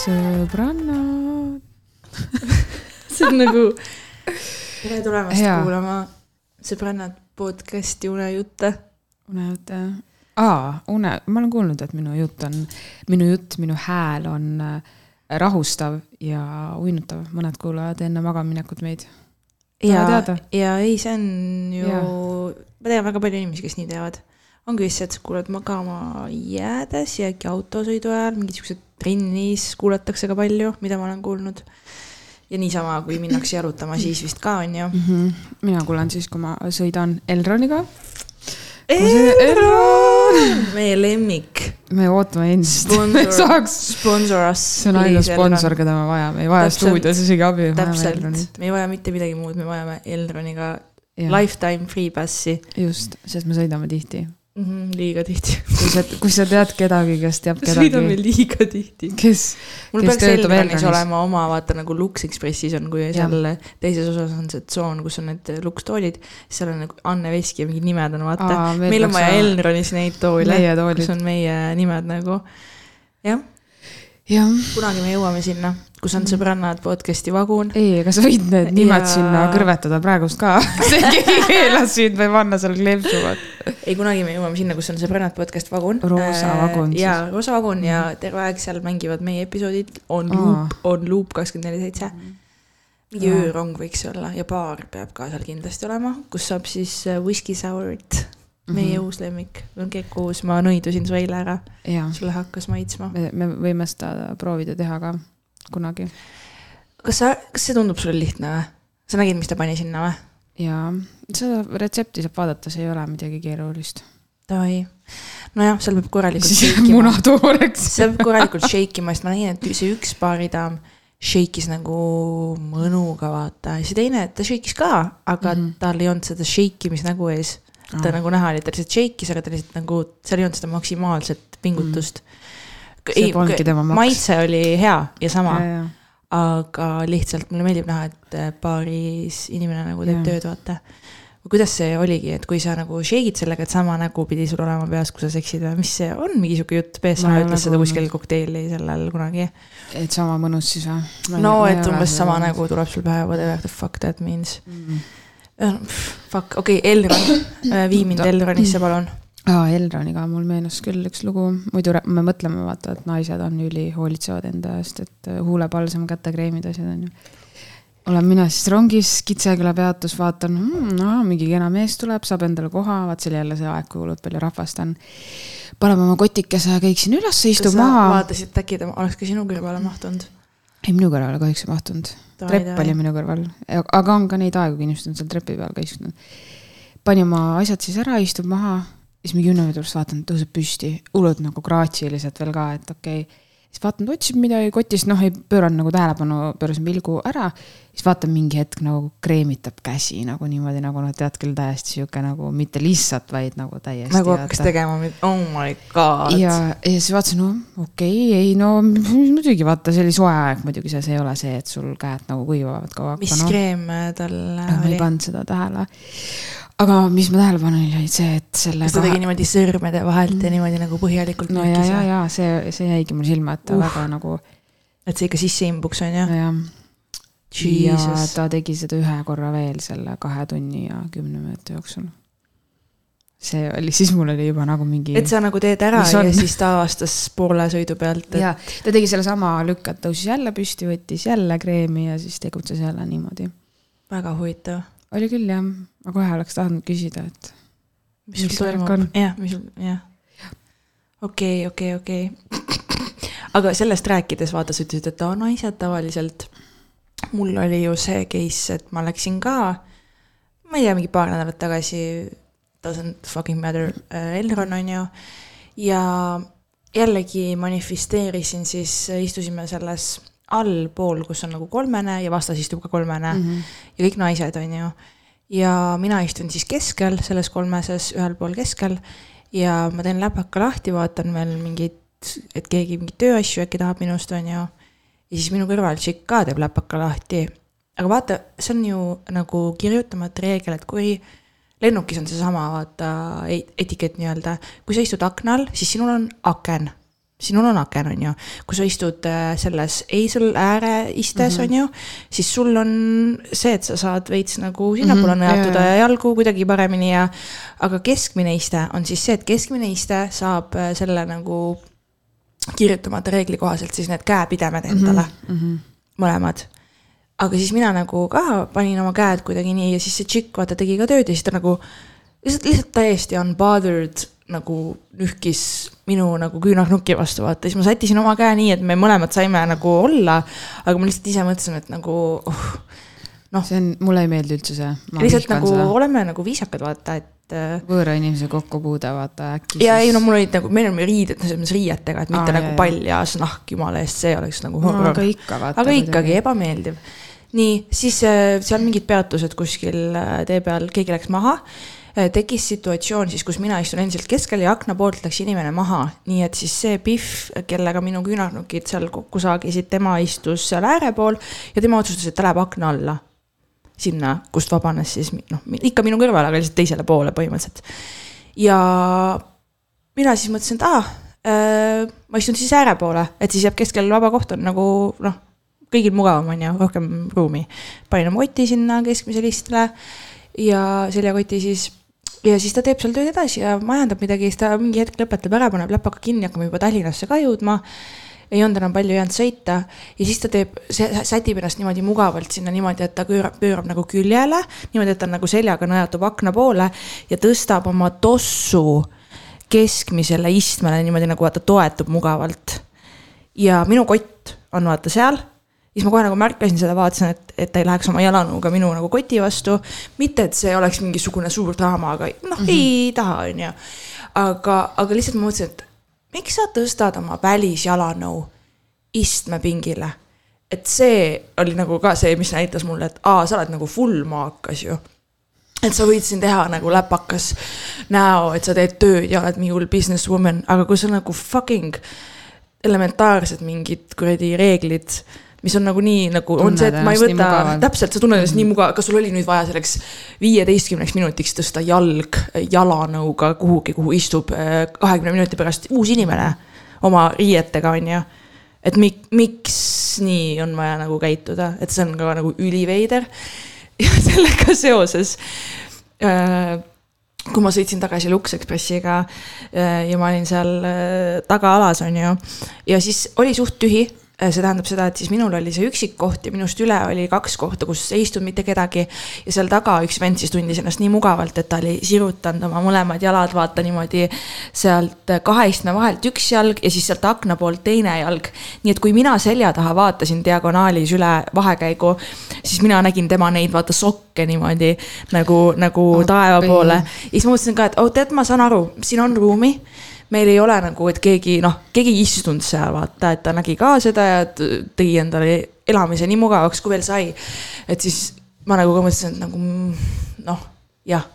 sõbrannad. see on nagu. tere tulemast Hea. kuulama sõbrannad podcast'i unejutte. unejutt jah? aa, une, ma olen kuulnud, et minu jutt on, minu jutt, minu hääl on äh, rahustav ja uinutav, mõned kuulavad enne magamaminekut meid. ja ja ei, see on ju ma tean väga palju inimesi, kes nii teevad. Ongi et sa kuulad magama jäädes ja äkki autosõidu ajal, mingid siuksed trennis kuulatakse ka palju, mida ma olen kuulnud. ja niisama, kui minnakse jalutama, siis vist ka on ju. mina kuulan siis, kui ma sõidan Elroniga. meie lemmik. me ootame endist. Sponsor- saaks, sponsor us. see on ainus sponsor, keda me vajame, ei vaja stuudios isegi abi. täpselt, me ei vaja mitte midagi muud, me vajame Elroniga lifetime free pass'i just, sest me sõidame tihti. mm. -hmm, liiga tihti. kui sa, kui sa tead kedagi, kes teab sõidame kedagi, liiga tihti. kes, Kes töötab Elronis olema oma, vaata nagu Lux Expressis on, kui seal teises osas on see tsoon, kus on need Lux toolid, siis seal on nagu Anne Veski ja mingid nimed on, vaata. Aa, meil on vaja Elronis neid toole, kus, on meie nimed nagu. jah. Kunagi me jõuame sinna, kus on sõbrannad podcast'i vagun. ei, aga sa võid need nimed Ja- sinna kõrvetada praegust ka. keegi keelas sind või panna seal kleepsuvad. ei, kunagi me jõuame sinna, kus on sõbrannad podcast vagun. Roosa vagun siis. jaa, roosa vagun ja terve aeg seal mängivad meie episoodid, on loop, on loop kakskümmend neli seitse. mingi öörong võiks olla ja baar peab ka seal kindlasti olema, kus saab siis äh, whisky sour'it, meie Mhm. uus lemmik, on kekus, ma nõidusin su eile ära, sulle hakkas maitsma. me, me võime seda proovida teha ka kunagi. kas sa, kas see tundub sulle lihtne või? sa nägid, mis ta pani sinna või? jaa, seda retsepti saab vaadata, see ei ole midagi keerulist. Davai. nojah, seal peab korralikult siis jääb muna tooreks. see peab korralikult shake ima, sest ma nägin, et see üks baaridaam shake'is nagu mõnuga, vaata, ja see teine, ta shake'is ka, aga mm. -hmm. tal ei olnud seda shake imis nägu ees. Ta Ah. nagu näha oli, ta lihtsalt shake'is, aga ta lihtsalt nagu, seal ei olnud seda maksimaalset pingutust mm.. maks. maitse oli hea ja sama, aga lihtsalt mulle meeldib näha, et äh, baaris inimene nagu teeb Jaa. tööd, vaata. kuidas see oligi, et kui sa nagu shake'id sellega, et sama nägu pidi sul olema peas, kui sa seksid või mis see on, mingi sihuke jutt, BSA ei ütles seda kuskil kokteili sellel kunagi. et sama mõnus siis või? no et umbes sama nägu tuleb sul pähe, whatever the fuck that means. mm.. Fuck, okei okay,, Elron, vii mind Elronisse, palun. aa, Elroniga mul meenus küll üks lugu, muidu me mõtleme, vaata, et naised on üli, hoolitsevad enda eest, et äh, huulepalsam, kätekreemid, asjad on ju. olen mina siis rongis, Kitseküla peatus, vaatan hmm,, no mingi kena mees tuleb, saab endale koha, vaat see oli jälle see aeg, kui hullult palju rahvast on. paneme oma kotikese kõik sinna üles, istub maha. vaatasid, et äkki ta oleks ka sinu kõrvale mahtunud. ei, minu kõrvale kahjuks ei mahtunud. Trepp oli minu kõrval, aga on ka neid aegu, kui inimesed on seal trepi peal ka istunud. pani oma asjad siis ära, istub maha, siis mingi kümne minuti pärast vaatan, tõuseb püsti, hullult nagu graatsiliselt veel ka, et okei okay.. Siis vaatan, ta otsib midagi kotist, noh, ei pööranud nagu tähelepanu, pöörasin pilgu ära. siis vaatan mingi hetk nagu kreemitab käsi nagu niimoodi nagu noh, tead küll täiesti sihuke nagu mitte lihtsalt, vaid nagu täiesti. nagu hakkas tegema, oh my god. ja, ja siis vaatasin, no okei okay,, ei no muidugi vaata, see oli soe aeg muidugi, see, see ei ole see, et sul käed nagu kuivavad kogu aeg. mis no, kreem tal ma ei oli? pannud seda tähele. Aga mis ma tähele panin, oli see, et selle kas ta tegi niimoodi sõrmede vahelt ja niimoodi nagu põhjalikult no ja, ja, ja see, see jäigi mul silma, et ta Uh. väga nagu, et see ikka sisse imbuks, on ju? jah. ja ta tegi seda ühe korra veel selle kahe tunni ja kümne minuti jooksul. see oli, siis mul oli juba nagu mingi. et sa nagu teed ära ja siis ta avastas poole sõidu pealt, et ja ta tegi sellesama lükka, tõusis jälle püsti, võttis jälle kreemi ja siis tegutses jälle niimoodi. väga huvitav. Oli küll jah, ma kohe oleks tahtnud küsida, et mis sul toimub jah, mis sul, jah. okei, okei, okei. aga sellest rääkides vaata, sa ütlesid, et aa, naised tavaliselt. mul oli ju see case, et ma läksin ka, ma ei tea, mingi paar nädalat tagasi, doesn't fucking matter, Elron on ju. ja jällegi manifesteerisin siis, istusime selles allpool, kus on nagu kolmene ja vastas istub ka kolmene mm. -hmm. ja kõik naised, on ju. ja mina istun siis keskel, selles kolmeses, ühel pool keskel ja ma teen läpaka lahti, vaatan veel mingeid, et keegi mingeid tööasju äkki tahab minust, on ju. ja siis minu kõrval tšikk ka teeb läpaka lahti. aga vaata, see on ju nagu kirjutamata reegel, et kui lennukis on seesama, vaata, etikett nii-öelda, kui sa istud akna all, siis sinul on aken sinul on aken, on ju, kui sa istud äh, selles eisel ääre istes mm, -hmm. on ju, siis sul on see, et sa saad veits nagu sinnapoole mm -hmm, nõjatuda ja jalgu kuidagi paremini ja. aga keskmine iste on siis see, et keskmine iste saab äh, selle nagu kirjutamata reegli kohaselt siis need käepidemed endale mm, -hmm. mõlemad aga siis mina nagu ka panin oma käed kuidagi nii ja siis see tšikk vaata tegi ka tööd ja siis ta nagu lihtsalt, lihtsalt täiesti unbothered nagu nühkis minu nagu küünarnuki vastu, vaata, siis ma sättisin oma käe nii, et me mõlemad saime nagu olla. aga ma lihtsalt ise mõtlesin, et nagu oh, noh. see on, mulle ei meeldi üldse see. lihtsalt nagu seda. oleme nagu viisakad, vaata, et. Äh, võõra inimese kokkupuude, vaata äkki. ja siis... ei no mul olid nagu, meil on riided, selles mõttes riietega, et mitte Aa, nagu paljas nahk, jumala eest, see oleks nagu no,. aga ikka vaata. aga ikkagi ebameeldiv. nii, siis äh, seal mingid peatused kuskil äh, tee peal, keegi läks maha tekkis situatsioon siis, kus mina istun endiselt keskel ja akna poolt läks inimene maha, nii et siis see Pihv, kellega minu küünarnukid seal kokku saagisid, tema istus seal ääre pool ja tema otsustas, et ta läheb akna alla. sinna, kust vabanes siis noh, ikka minu kõrval, aga lihtsalt teisele poole põhimõtteliselt. ja mina siis mõtlesin, et aa äh,, ma istun siis ääre poole, et siis jääb keskel vaba koht on nagu noh, kõigil mugavam on ju, rohkem ruumi. panin oma koti sinna keskmisele istele ja seljakoti siis ja siis ta teeb seal tööd edasi ja majandab midagi, siis ta mingi hetk lõpetab ära, paneb läpaka kinni, hakkame juba Tallinnasse ka jõudma. ei olnud enam palju jäänud sõita ja siis ta teeb, sätib ennast niimoodi mugavalt sinna niimoodi, et ta pöörab, pöörab nagu küljele, niimoodi, et ta nagu seljaga nõjatub akna poole ja tõstab oma tossu keskmisele istmele niimoodi nagu vaata toetub mugavalt. ja minu kott on vaata seal siis ma kohe nagu märkasin seda, vaatasin, et, et ta ei läheks oma jalanõuga minu nagu koti vastu. mitte, et see oleks mingisugune suur draama, aga noh mm, -hmm. ei taha, on ju. aga, aga lihtsalt ma mõtlesin, et miks sa tõstad oma välisjalanõu istmepingile. et see oli nagu ka see, mis näitas mulle, et aa, sa oled nagu full maakas ju et sa võid siin teha nagu läpakas näo, et sa teed tööd ja oled mingi hull business woman, aga kui sa nagu fucking elementaarsed mingid kuradi reeglid mis on nagu nii nagu Tunned on see, et ma ei võta, täpselt, sa tunned ennast mm -hmm. nii mugav, kas sul oli nüüd vaja selleks viieteistkümneks minutiks tõsta jalg jalanõuga kuhugi, kuhu istub äh, kahekümne minuti pärast uus inimene oma riietega, on ju. et mik-, miks nii on vaja nagu käituda, et see on ka nagu üliveider. ja sellega seoses äh, kui ma sõitsin tagasi Lux Expressiga äh, ja ma olin seal tagaalas, on ju, ja siis oli suht tühi Äh, see tähendab seda, et siis minul oli see üksik koht ja minust üle oli kaks kohta, kus ei istunud mitte kedagi. ja seal taga üks vend siis tundis ennast nii mugavalt, et ta oli sirutanud oma mõlemad jalad, vaata niimoodi sealt kahe istme vahelt üks jalg ja siis sealt akna poolt teine jalg. nii et kui mina selja taha vaatasin diagonaalis üle vahekäigu, siis mina nägin tema neid vaata sokke niimoodi nagu, nagu oh, taeva poole. ja siis ma mõtlesin ka, et oh tead, ma saan aru, siin on ruumi meil ei ole nagu, et keegi noh, keegi ei istunud seal vaata, et ta nägi ka seda ja tegi endale elamise nii mugavaks, kui veel sai. et siis ma nagu ka mõtlesin, et nagu noh, jah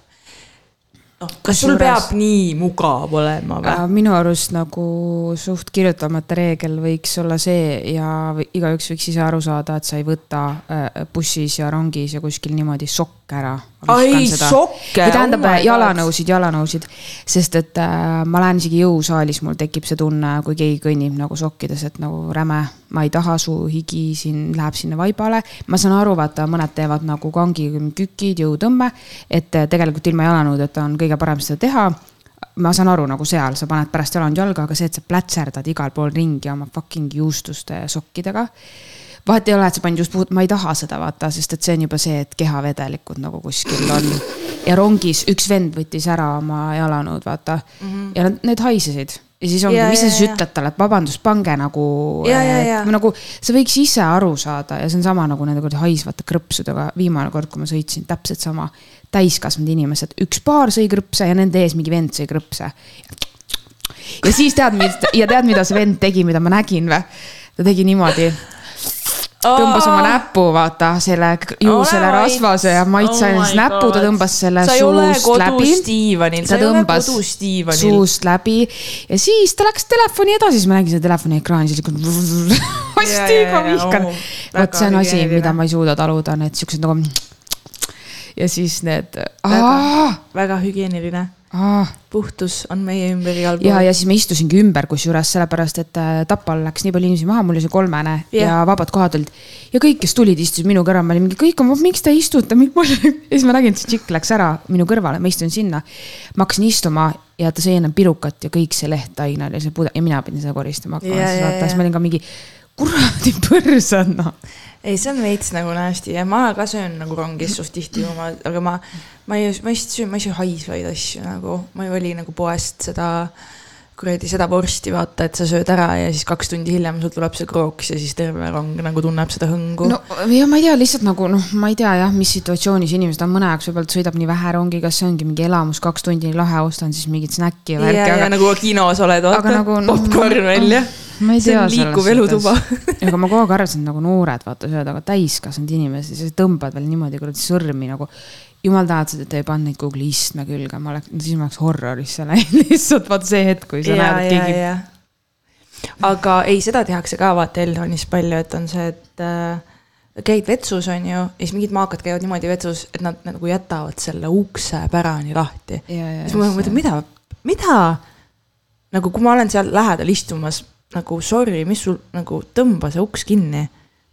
noh, kas sul peab nii mugav olema või? Äh, minu arust nagu suht kirjutamata reegel võiks olla see ja igaüks võiks ise aru saada, et sa ei võta äh, bussis ja rongis ja kuskil niimoodi sokke ära. ai, sokke. või tähendab oh jalanõusid, jalanõusid, sest et äh, ma lähen isegi jõusaalis, mul tekib see tunne, kui keegi kõnnib nagu sokkides, et nagu räme. Ma ei taha, su higi siin läheb sinna vaibale. ma saan aru, vaata, mõned teevad nagu kangi kükid, jõutõmme, et äh, tegelikult ilma jalanõudeta on kõige parem seda teha ma saan aru nagu seal, sa paned pärast jalanud jalga, aga see, et sa plätserdad igal pool ringi oma fucking juustuste sokkidega. vahet ei ole, et sa panid just puud, ma ei taha seda vaata, sest et see on juba see, et kehavedelikud nagu kuskil on. ja rongis üks vend võttis ära oma jalanõud, vaata mm. -hmm. ja nad, need haisesid ja siis ongi, mis sa siis ütled talle, et vabandust, pange nagu. nagu sa võiks ise aru saada ja see on sama nagu nende kuradi haisvate krõpsudega, viimane kord, kui ma sõitsin, täpselt sama täiskasvanud inimesed, üks paar sõi krõpse ja nende ees mingi vend sõi krõpse. ja siis tead, ja tead, mida see vend tegi, mida ma nägin või? ta tegi niimoodi tõmbas oma näpu, vaata selle juusele rasvase ja maitseaines oh näpu, ta tõmbas selle suust läbi. ta tõmbas suust läbi. Ja siis ta läks telefoni edasi, siis ma nägin seda telefoni ekraani, siis hästi, ma vihkan. vot see on asi, mida ma ei suuda taluda, need siuksed nagu ja siis need. väga hügieeniline ah. puhtus on meie ümber igal pool. ja, ja siis ma istusingi ümber kusjuures sellepärast, et äh, Tapal läks nii palju inimesi maha, mul oli see kolmene yeah. ja vabad kohad olid. ja kõik, kes tulid, istusid minu kõrval, ma olin mingi, kõik on, miks te istute, ja siis ma nägin, et see tšikk läks ära minu kõrvale, ma istun sinna. ma hakkasin istuma ja ta sõi ennem pirukat ja kõik see lehtaine oli see puder ja mina pidin seda koristama hakkama yeah,, siis vaata, siis ma olin ka mingi kuradi põrsad noh ei, see on veits nagu nasty. Ja ma ka söön nagu rongis suht tihti, aga ma, ma ei, ma lihtsalt söön, ma ei söö haisvaid asju nagu, ma ei vali nagu poest seda kuradi seda vorsti vaata, et sa sööd ära ja siis kaks tundi hiljem sul tuleb see krooks ja siis terve rong nagu tunneb seda hõngu. no ja ma ei tea, lihtsalt nagu noh, ma ei tea jah, mis situatsioonis inimesed on, mõne jaoks võib-olla sõidab nii vähe rongi, kas see ongi mingi elamus, kaks tundi lahe, ostan siis mingit snäkki ja värki. ja, ja nagu kinos oled, vaata, nagu, no, popkorn välja no ma ei tea. see on liikuv elutuba aga ma kogu aeg arvasin, et nagu noored vaata söövad, aga täiskasvanud inimesed, sa tõmbad veel niimoodi kuradi sõrmi nagu. Jumal tänatud, et ei pannud neid Google'i istme külge, ma oleks, siis ma oleks horrorisse läinud lihtsalt vaata see hetk, kui sa ja, näed, et keegi. aga ei, seda tehakse ka vaata Elronis palju, et on see, et äh, käid vetsus, on ju, ja siis mingid maakad käivad niimoodi vetsus, et nad nagu jätavad selle ukse pärani lahti. siis ma mõtlen, mida, mida? nagu kui ma olen seal lähedal istumas nagu sorry, mis sul nagu tõmba see uks kinni.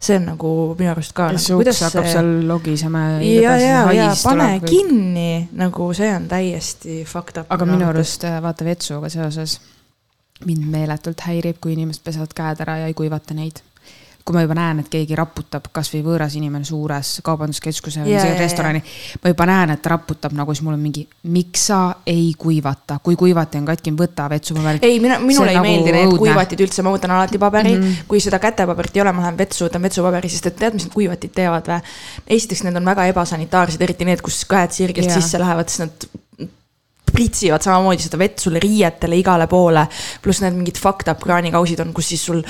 See on nagu minu arust ka. nagu, uks hakkab see... seal logisema? ja, ja, ja pane või... kinni, nagu see on täiesti fucked up. aga minu arust äh, vaata vetsuga seoses mind meeletult häirib, kui inimesed pesevad käed ära ja ei kuivata neid kui ma juba näen, et keegi raputab kasvõi võõras inimene suures kaubanduskeskuse või yeah, restorani yeah,. Yeah. ma juba näen, et ta raputab nagu, siis mul on mingi, miks sa ei kuivata, kui kuivati on katki, võta vetsupaber. ei, mina, minule ei nagu meeldi need kuivatid üldse, ma võtan alati paberi mm. -hmm. kui seda kätepaberit ei ole, ma lähen vetsu, võtan vetsupaberi, sest et tead, mis need kuivatid teevad või? esiteks, need on väga ebasanitaarsed, eriti need, kus käed sirgelt yeah. sisse lähevad, siis nad pritsivad samamoodi seda vett sulle riietele igale poole. pluss need mingid fucked up kraanikausid on, kus siis sul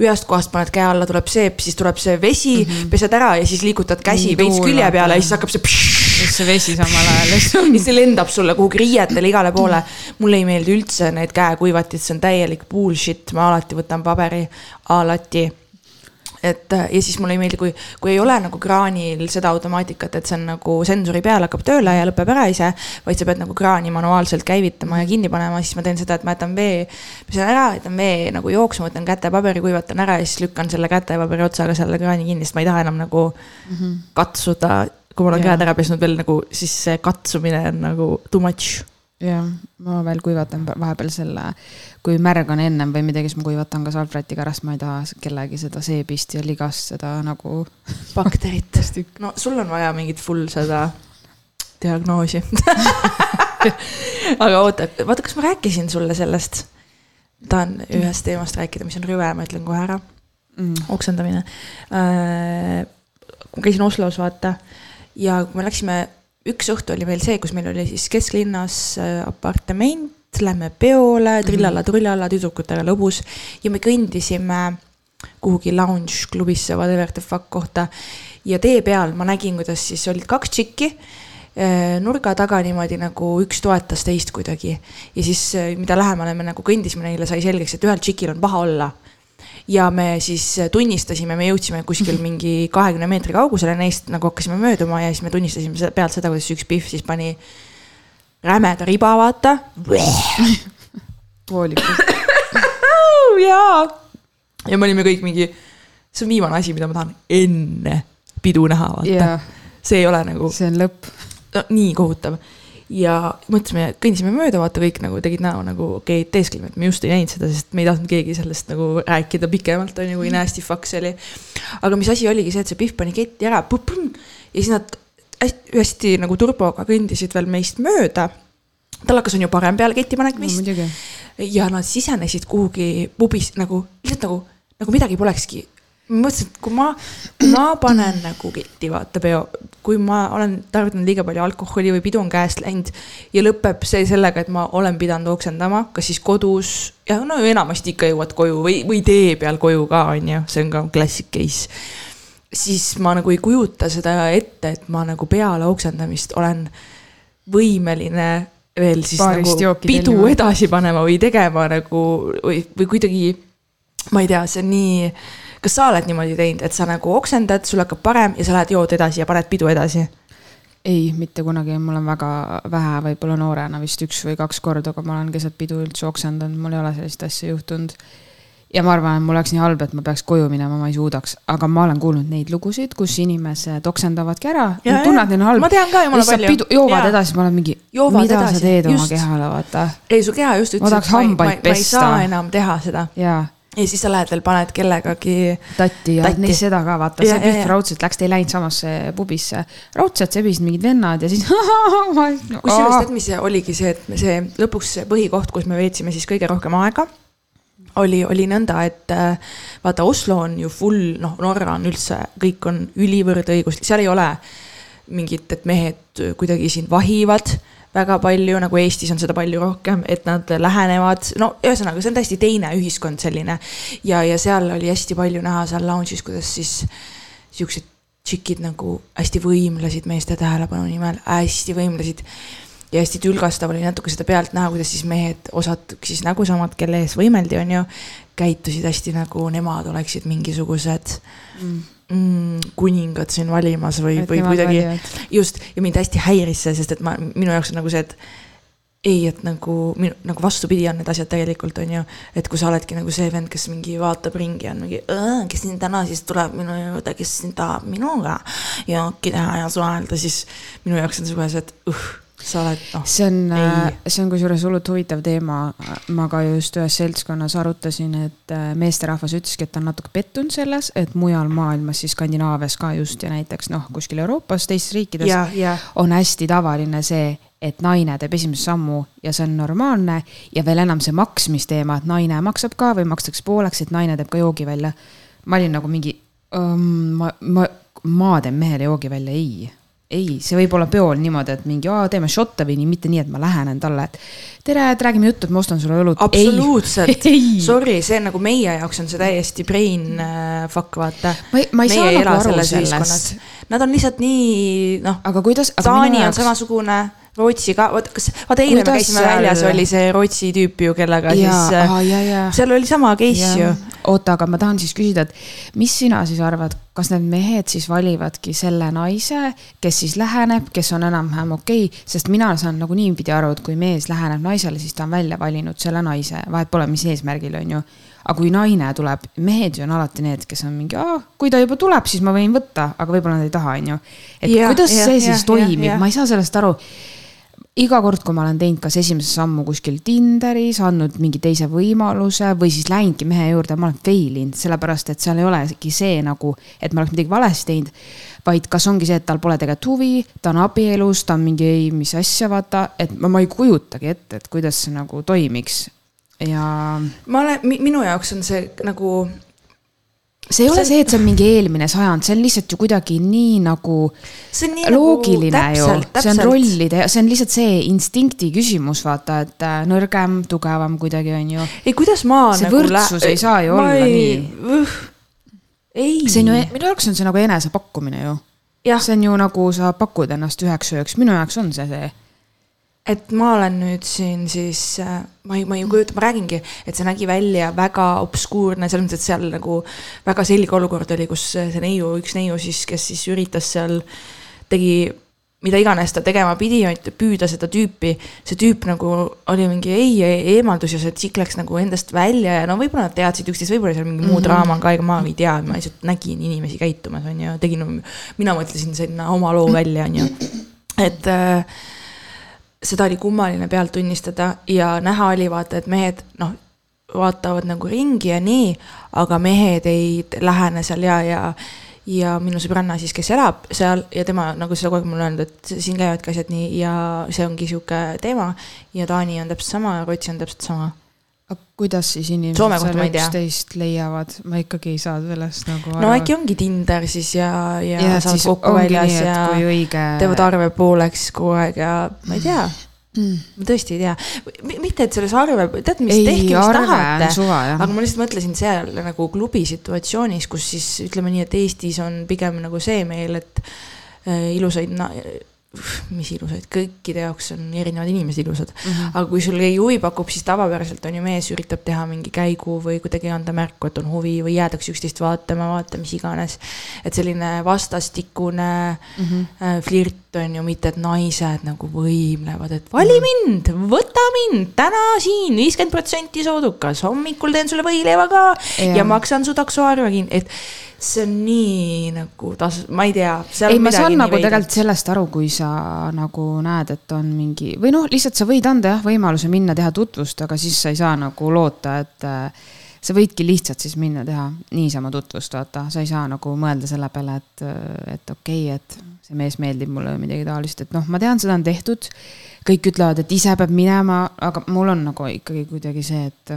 ühest kohast paned käe alla, tuleb seep, siis tuleb see vesi mm, -hmm. pesed ära ja siis liigutad käsi veits külje peale ja siis hakkab see. siis see vesi samal ajal. ja see lendab sulle kuhugi riietele igale poole. mulle ei meeldi üldse need käekuivatid, see on täielik bullshit, ma alati võtan paberi, alati et äh, ja siis mulle ei meeldi, kui, kui ei ole nagu kraanil seda automaatikat, et see on nagu sensori peal hakkab tööle ja lõpeb ära ise. vaid sa pead nagu kraani manuaalselt käivitama ja kinni panema, siis ma teen seda, et ma jätan vee, pesen ära, jätan vee nagu jooksma, võtan kätepaberi, kuivatan ära ja siis lükkan selle kätepaberi otsaga selle kraani kinni, sest ma ei taha enam nagu mm -hmm. katsuda kui ma olen käed ära pesnud veel nagu, siis see katsumine on nagu too much jah, ma veel kuivatan vahepeal selle, kui märg on ennem või midagi, siis ma kuivatan ka salvrätiga ära, sest ma ei taha kellegi seda seebist ja ligast seda nagu. bakterit no sul on vaja mingit full seda diagnoosi aga oota, vaata, kas ma rääkisin sulle sellest? tahan ühest teemast rääkida, mis on rüve, ma ütlen kohe ära mm.. oksendamine äh,. ma käisin Oslos, vaata ja kui me läksime üks õhtu oli meil see, kus meil oli siis kesklinnas äh, apartement, lähme peole, mhm. trillala-trullala, tüdrukutega lõbus ja me kõndisime kuhugi lounge klubisse, whatever the fuck kohta. ja tee peal ma nägin, kuidas siis olid kaks tšikki äh, nurga taga niimoodi nagu üks toetas teist kuidagi. ja siis, äh, mida lähemale me nagu kõndisime neile, sai selgeks, et ühel tšikil on paha olla ja me siis tunnistasime, me jõudsime kuskil mingi kahekümne meetri kaugusele neist, nagu hakkasime mööduma ja siis me tunnistasime pealt seda, kuidas üks Pihv siis pani rämeda riba, vaata. jaa. ja me olime kõik mingi, see on viimane asi, mida ma tahan enne pidu näha, vaata yeah.. see ei ole nagu. see on lõpp. no nii kohutav ja mõtlesime, kõndisime mööda, vaata kõik nagu tegid näo nagu okei okay,, teeskleme, et me just ei näinud seda, sest me ei tahtnud keegi sellest nagu rääkida pikemalt, on ju, kui nasty fuck see oli. aga mis asi oligi see, et see Pihv pani ketti ära, ja siis nad hästi, hästi nagu turboga kõndisid veel meist mööda. tallakas on ju parem peale ketipanek vist no,. ja nad sisenesid kuhugi pubis nagu, lihtsalt nagu, nagu midagi polekski ma mõtlesin, et kui ma, kui ma panen nagu ketti, vaata peo, kui ma olen tarvitanud liiga palju alkoholi või pidu on käest läinud ja lõpeb see sellega, et ma olen pidanud oksendama, kas siis kodus ja no enamasti ikka jõuad koju või, või tee peal koju ka, on ju, see on ka classic case. siis ma nagu ei kujuta seda ette, et ma nagu peale oksendamist olen võimeline veel siis Paarist nagu pidu telima. edasi panema või tegema nagu või, või kuidagi, ma ei tea, see on nii kas sa oled niimoodi teinud, et sa nagu oksendad, sul hakkab parem ja sa lähed jood edasi ja paned pidu edasi? ei, mitte kunagi, mul on väga vähe, võib-olla noorena vist üks või kaks korda, aga ma olen keset pidu üldse oksendanud, mul ei ole sellist asja juhtunud. ja ma arvan, et mul oleks nii halb, et ma peaks koju minema, ma ei suudaks, aga ma olen kuulnud neid lugusid, kus inimesed oksendavadki ära, tunnevad, neil on halb. ma tean ka jumala palju. joovad ja. edasi, ma olen mingi, mida edasi. sa teed just. oma kehale, vaata. ei, su keha just ütles, et ma, ma, ma, ma ei saa enam teha seda. jaa ja siis sa lähed veel, paned kellegagi. tatti ja tatti. seda ka vaata, see Pihv raudselt läks, te ei läinud samasse pubisse. raudselt sebisid mingid vennad ja siis kusjuures tead, mis oligi see, et see lõpuks see põhikoht, kus me veetsime siis kõige rohkem aega oli, oli nõnda, et äh, vaata, Oslo on ju full, noh, Norra on üldse, kõik on ülivõrdõiguslik, seal ei ole mingit, et mehed kuidagi sind vahivad väga palju, nagu Eestis on seda palju rohkem, et nad lähenevad, no ühesõnaga, see on täiesti teine ühiskond selline. ja, ja seal oli hästi palju näha seal lounge'is, kuidas siis siuksed tšikid nagu hästi võimlesid meeste tähelepanu nimel, hästi võimlesid. ja hästi tülgastav oli natuke seda pealt näha, kuidas siis mehed, osad siis nagu samad, kelle ees võimeldi, on ju, käitusid hästi nagu nemad oleksid mingisugused mm mm, kuningad siin valimas või, või kuidagi. just, ja mind hästi häiris see, sest et ma, minu jaoks on nagu see, et ei, et nagu minu, nagu vastupidi on need asjad tegelikult on ju, et kui sa oledki nagu see vend, kes mingi vaatab ringi, on mingi, kes siin täna siis tuleb minu juurde, kes siin tahab minuga jooki teha ja suhelda, siis minu jaoks on see kohe see, et uh sa oled, noh. see on, äh, see on kusjuures hullult huvitav teema. ma ka just ühes seltskonnas arutasin, et äh, meesterahvas ütleski, et ta on natuke pettunud selles, et mujal maailmas, siis Skandinaavias ka just ja näiteks noh, kuskil Euroopas, teistes riikides ja, ja. on hästi tavaline see, et naine teeb esimese sammu ja see on normaalne ja veel enam see maksmisteema, et naine maksab ka või makstakse pooleks, et naine teeb ka joogi välja. ma olin nagu mingi um,, ma, ma, ma teen mehele joogi välja, ei ei, see võib olla peol niimoodi, et mingi, teeme šotte või nii, mitte nii, et ma lähenen talle, et tere, et räägime juttu, et ma ostan sulle õlut. absoluutselt, sorry, see on nagu meie jaoks on see täiesti brain äh, fuck, vaata. ma ei, ma ei saa nagu aru sellest. Nad on lihtsalt nii, noh. aga kuidas? Taani on jaoks... samasugune Rootsi ka, vot kas, vaata eile me käisime seal... väljas, oli see Rootsi tüüp ju, kellega ja, siis ah,, seal oli sama case ja. ju. oota, aga ma tahan siis küsida, et mis sina siis arvad, kas need mehed siis valivadki selle naise, kes siis läheneb, kes on enam-vähem okei? Okay,, sest mina saan nagu niipidi aru, et kui mees läheneb naisele, siis ta on välja valinud selle naise, vahet pole, mis eesmärgil, on ju aga kui naine tuleb, mehed ju on alati need, kes on mingi, kui ta juba tuleb, siis ma võin võtta, aga võib-olla nad ei taha, on ju. et ja, kuidas ja, see ja, siis ja, toimib, ma ei saa sellest aru iga kord, kui ma olen teinud kas esimese sammu kuskil Tinderis, andnud mingi teise võimaluse või siis läinudki mehe juurde, ma olen fail inud, sellepärast et seal ei olegi see nagu, et ma oleks midagi valesti teinud. vaid kas ongi see, et tal pole tegelikult huvi, ta on abielus, ta on mingi ei, mis asja, vaata, et ma, ma ei kujutagi ette, et kuidas see nagu toimiks ja. ma olen, minu jaoks on see nagu see ei ole see, et see on mingi eelmine sajand, see on lihtsalt ju kuidagi nii nagu nii nagu loogiline nagu, ju, see on rollide, see on lihtsalt see instinkti küsimus, vaata, et äh, nõrgem, tugevam kuidagi on ju. ei, kuidas ma see nagu. võrdsus ei saa ju olla ei, nii. ei. see on ju, minu jaoks on see nagu enesepakkumine ju. see on ju nagu sa pakud ennast üheks ööks, minu jaoks on see see et ma olen nüüd siin siis, äh, ma ei, ma ei kujuta, ma räägingi, et see nägi välja väga obskuurne, selles mõttes, et seal nagu väga selge olukord oli, kus see neiu, üks neiu siis, kes siis üritas seal, tegi mida iganes ta tegema pidi, püüda seda tüüpi, see tüüp nagu oli mingi ei, ei eemaldus ja see tsikk läks nagu endast välja ja no võib-olla nad teadsid üksteist, võib-olla seal mingi muu mm -hmm. draama on ka, ega ma ei tea, ma lihtsalt nägin inimesi käitumas, on ju, tegin, mina mõtlesin sinna oma loo välja, on ju, et äh, seda oli kummaline pealt tunnistada ja näha oli vaata, et mehed noh, vaatavad nagu ringi ja nii, aga mehed ei lähene seal ja, ja ja minu sõbranna siis, kes elab seal ja tema nagu seda kogu aeg mulle öelnud, et siin käivadki asjad nii ja see ongi sihuke teema. ja Taani on täpselt sama ja Rootsi on täpselt sama aga kuidas siis inimesed seal üksteist leiavad, ma ikkagi ei saa sellest nagu aru. no äkki ongi Tinder siis ja, ja, ja saavad kokku väljas nii, ja õige... teevad arve pooleks kogu aeg ja ma ei tea. Mm.. ma tõesti ei tea, mitte, et selles arve, tead, mis ei, tehke, mis tahate, aga ma lihtsalt mõtlesin seal nagu klubi situatsioonis, kus siis ütleme nii, et Eestis on pigem nagu see meil, et äh, ilusaid na mis ilusad, kõikide jaoks on erinevad inimesed ilusad mm. -hmm. aga kui sul ei huvi pakub, siis tavapäraselt on ju mees üritab teha mingi käigu või kuidagi anda märku, et on huvi või jäädakse üksteist vaatama, vaata mis iganes. et selline vastastikune mm -hmm. flirt on ju mitte, et naised nagu võimlevad, et vali mhm. mind, võta mind, täna siin viiskümmend protsenti soodukas, hommikul teen sulle võileiva ka ja, ja maksan su taksoarve kinni, et see on nii nagu tas-, ma ei tea. ei, ma saan nagu tegelikult sellest aru, kui sa nagu näed, et on mingi või noh, lihtsalt sa võid anda jah võimaluse minna teha tutvust, aga siis sa ei saa nagu loota, et äh, sa võidki lihtsalt siis minna teha niisama tutvust, vaata, sa ei saa nagu mõelda selle peale, et, et okei okay,, et see mees meeldib mulle või midagi taolist, et noh, ma tean, seda on tehtud. kõik ütlevad, et ise peab minema, aga mul on nagu ikkagi kuidagi see, et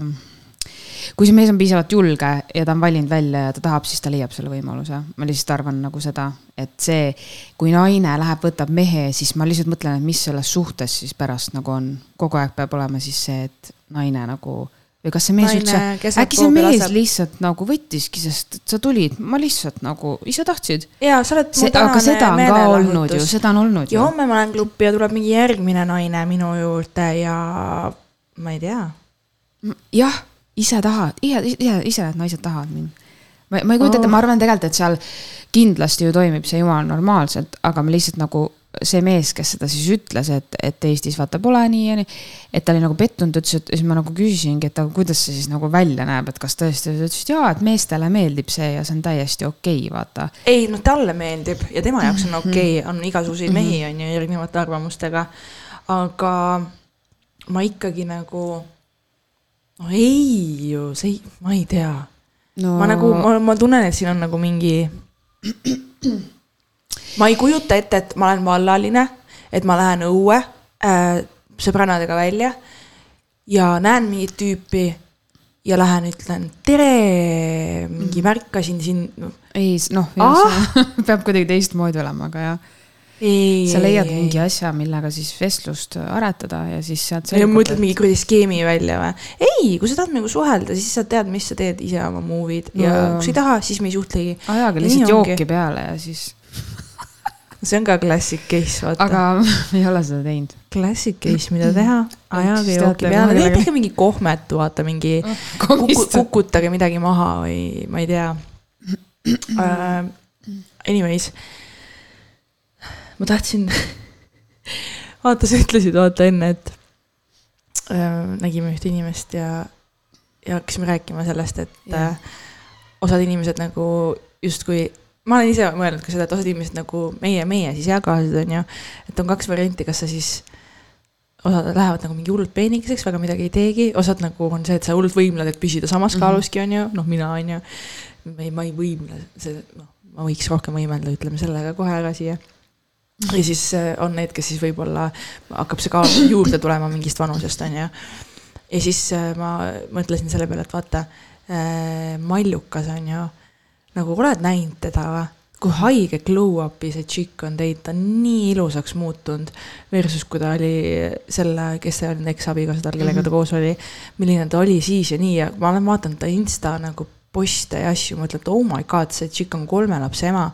kui see mees on piisavalt julge ja ta on valinud välja ja ta tahab, siis ta leiab selle võimaluse. ma lihtsalt arvan nagu seda, et see, kui naine läheb, võtab mehe, siis ma lihtsalt mõtlen, et mis selles suhtes siis pärast nagu on. kogu aeg peab olema siis see, et naine nagu või kas see mees üldse, äkki see mees laseb. lihtsalt nagu võttiski, sest sa tulid, ma lihtsalt nagu, ise tahtsid. ja sa oled mu tänane aga seda on ka olnud ju, seda on olnud ju. ja homme ma lähen klubi ja tuleb mingi järgmine naine minu juurde ja ma ei tea. jah ise tahad, ise, ise, ise need naised tahavad mind. ma, ma ei kujuta ette oh., ma arvan tegelikult, et seal kindlasti ju toimib see jumala normaalselt, aga ma lihtsalt nagu see mees, kes seda siis ütles, et, et Eestis vaata pole nii ja nii. et ta oli nagu pettunud, ütles, et siis ma nagu küsisingi, et aga kuidas see siis nagu välja näeb, et kas tõesti, ta ütles, et jaa, et meestele meeldib see ja see on täiesti okei okay,, vaata. ei, no talle meeldib ja tema jaoks on okei okay., on igasuguseid mm -hmm. mehi, on ju, erinevate arvamustega. aga ma ikkagi nagu no ei ju, see ei, ma ei tea no.... ma nagu, ma, ma tunnen, et siin on nagu mingi. ma ei kujuta ette, et ma olen vallaline, et ma lähen õue äh, sõbrannadega välja ja näen mingit tüüpi ja lähen ütlen tere, mingi mm. märkasin siin. ei, noh, ah! peab kuidagi teistmoodi olema, aga jah sa leiad ei, mingi asja, millega siis vestlust aretada ja siis sealt. ja mõtled mingi kuradi skeemi välja või? ei, kui sa tahad minuga suhelda, siis sa tead, mis sa teed ise oma movie'd no. ja kui sa ei taha, siis me ei suhtlegi. ajage lihtsalt jooki peale ja siis see on ka classic case, vaata. aga ei ole seda teinud. Classic case, mida teha, ajage jooki peale tehke mingi kohmet, vaata mingi kuku, kukutage midagi maha või ma ei tea uh,. Anyways ma tahtsin vaata, sa ütlesid vaata enne, et äh, nägime ühte inimest ja, ja hakkasime rääkima sellest, et äh, osad inimesed nagu justkui, ma olen ise mõelnud ka seda, et osad inimesed nagu meie, meie siis eakaaslased on ju, et on kaks varianti, kas sa siis osad lähevad nagu mingi hullult peenikeseks, väga midagi ei teegi, osad nagu on see, et sa hullult võimled, et püsida samas -hmm. kaaluski, on ju, noh, mina on ju. ei, ma ei võimle, see, noh, ma võiks rohkem võimelda, ütleme selle ka kohe ära siia ja siis äh, on need, kes siis võib-olla hakkab see kaal juurde tulema mingist vanusest, on ju. ja siis äh, ma mõtlesin selle peale, et vaata, äh, Mallukas on ju, nagu oled näinud teda või? kui haige glow-up'i see tšikk on teinud, ta on nii ilusaks muutunud. Versus kui ta oli selle, kes see on, eksabikaasa tal, kellega ta mhm. koos oli. milline ta oli siis ja nii ja ma olen vaadanud ta insta nagu poste ja asju, mõtlen, et oh my god, see tšikk on kolme lapse ema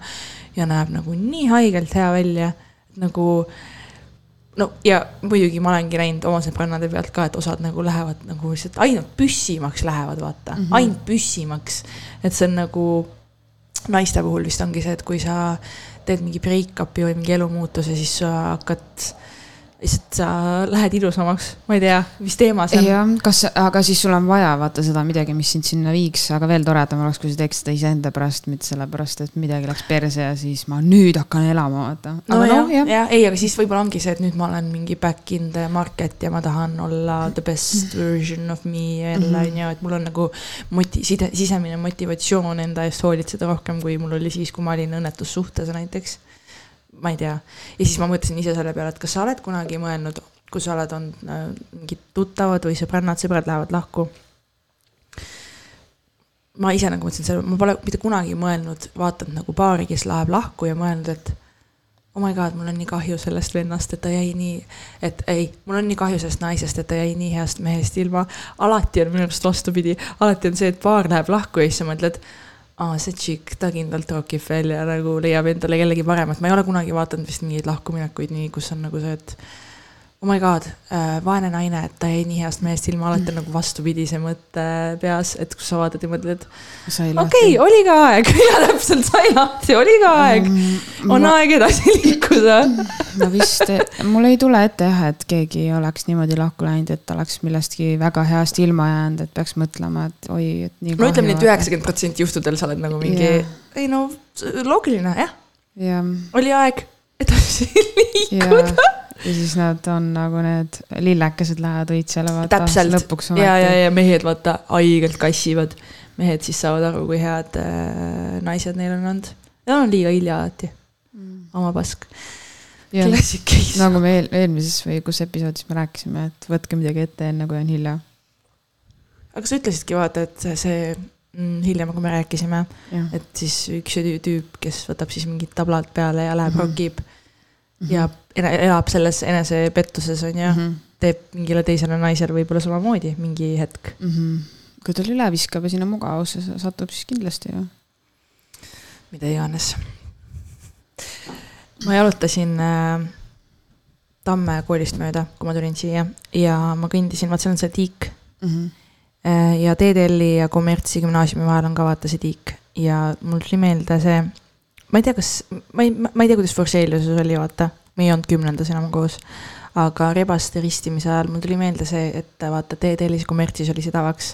ja näeb nagu nii haigelt hea välja, nagu no ja muidugi ma olengi näinud oma sõbrannade pealt ka, et osad nagu lähevad nagu lihtsalt ainult püssimaks lähevad, vaata mm, -hmm. ainult püssimaks. et see on nagu naiste puhul vist ongi see, et kui sa teed mingi break-up'i või mingi elumuutuse, siis sa hakkad lihtsalt sa lähed ilusamaks, ma ei tea, mis teema see on. jah, kas, aga siis sul on vaja vaata seda midagi, mis sind sinna viiks, aga veel toredam oleks, kui sa teeks seda iseenda pärast, mitte sellepärast, et midagi läks perse ja siis ma nüüd hakkan elama, vaata. no jah no,, jah ja,, ei, aga siis võib-olla ongi see, et nüüd ma olen mingi back in the market ja ma tahan olla the best version of me jälle mhm. on ju, et mul on nagu moti-, side, sisemine motivatsioon enda eest hoolitseda rohkem, kui mul oli siis, kui ma olin õnnetus suhtes näiteks ma ei tea. ja siis ma mõtlesin ise selle peale, et kas sa oled kunagi mõelnud, kui sa oled olnud äh, mingid tuttavad või sõbrannad, sõbrad lähevad lahku. ma ise nagu mõtlesin selle, ma pole mitte kunagi mõelnud, vaadanud nagu paari, kes läheb lahku ja mõelnud, et oh my god, mul on nii kahju sellest vennast, et ta jäi nii, et ei, mul on nii kahju sellest naisest, et ta jäi nii heast mehest ilma. alati on minu arust vastupidi, alati on see, et paar läheb lahku ja siis sa mõtled aa, see tšikk, ta kindlalt rokib veel ja nagu leiab endale kellegi paremat, ma ei ole kunagi vaadanud vist mingeid lahkuminekuid nii, kus on nagu see, et oh my god äh,, vaene naine, et ta jäi nii heast mehest ilma, alati on nagu vastupidise mõtte peas, et kus sa vaatad ja mõtled, et okei okay,, oli ka aeg. Ja täpselt sai lahti, oli ka aeg. Mm,. on ma... aeg edasi liikuda. Ma vist, mul ei tule ette jah, et keegi oleks niimoodi lahku läinud, et oleks millestki väga heast ilma jäänud, et peaks mõtlema, et oi, et nii. no ütleme nii, et üheksakümmend protsenti juhtudel sa oled nagu mingi yeah., ei no loogiline jah. Yeah.. oli aeg edasi liikuda. Yeah ja siis nad on nagu need lillekesed lähevad õitsele vaata. lõpuks ometi. ja, ja, ja mehed vaata haigelt kassivad. mehed siis saavad aru, kui head äh, naised neil on olnud. ja on liiga hilja alati mm.. oma pask. Classic case. nagu me eel, eelmises või kus episoodis me rääkisime, et võtke midagi ette, enne kui on hilja. aga sa ütlesidki vaata, et see, mm, hiljem, kui me rääkisime, et siis üks tüüp, kes võtab siis mingid tablad peale ja läheb mm -hmm. rokib. Ja elab selles enesepettuses on ju mm, -hmm. teeb mingile teisele naisele võib-olla samamoodi mingi hetk mm. -hmm. kui ta üle viskab ja sinna mugavusse satub, siis kindlasti ju. mida iganes. ma jalutasin äh, Tamme koolist mööda, kui ma tulin siia ja ma kõndisin, vaat seal on see tiik mm. -hmm. ja TTL-i ja kommertsi gümnaasiumi vahel on ka vaata see tiik ja mul tuli meelde see ma ei tea, kas, ma ei, ma ei tea, kuidas Forseliuses oli, vaata, me ei olnud kümnendas enam koos. aga rebaste ristimise ajal mul tuli meelde see, et vaata, TTL-is kommertsis oli see tavaks.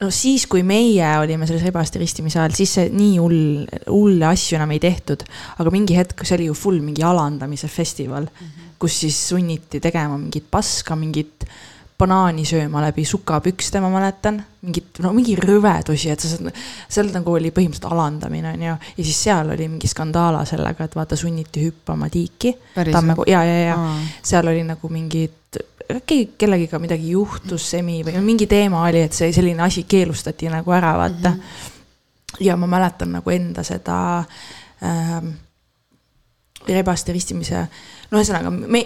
no siis, kui meie olime selles rebaste ristimise ajal, siis see nii hull, hulle asju enam ei tehtud. aga mingi hetk, see oli ju full mingi alandamise festival mm, -hmm. kus siis sunniti tegema mingit paska, mingit banaani sööma läbi sukapükste, ma mäletan. mingit, no mingi rõvedusi, et sa saad, seal nagu oli põhimõtteliselt alandamine, on ju. ja siis seal oli mingi skandaala sellega, et vaata, sunniti hüppama tiiki. Tammeko, ja, ja, ja Aa. seal oli nagu mingid, keegi, kellegiga midagi juhtus, semi või mingi teema oli, et see selline asi keelustati nagu ära, vaata mm. -hmm. ja ma mäletan nagu enda seda ähm, rebaste ristimise no ühesõnaga me,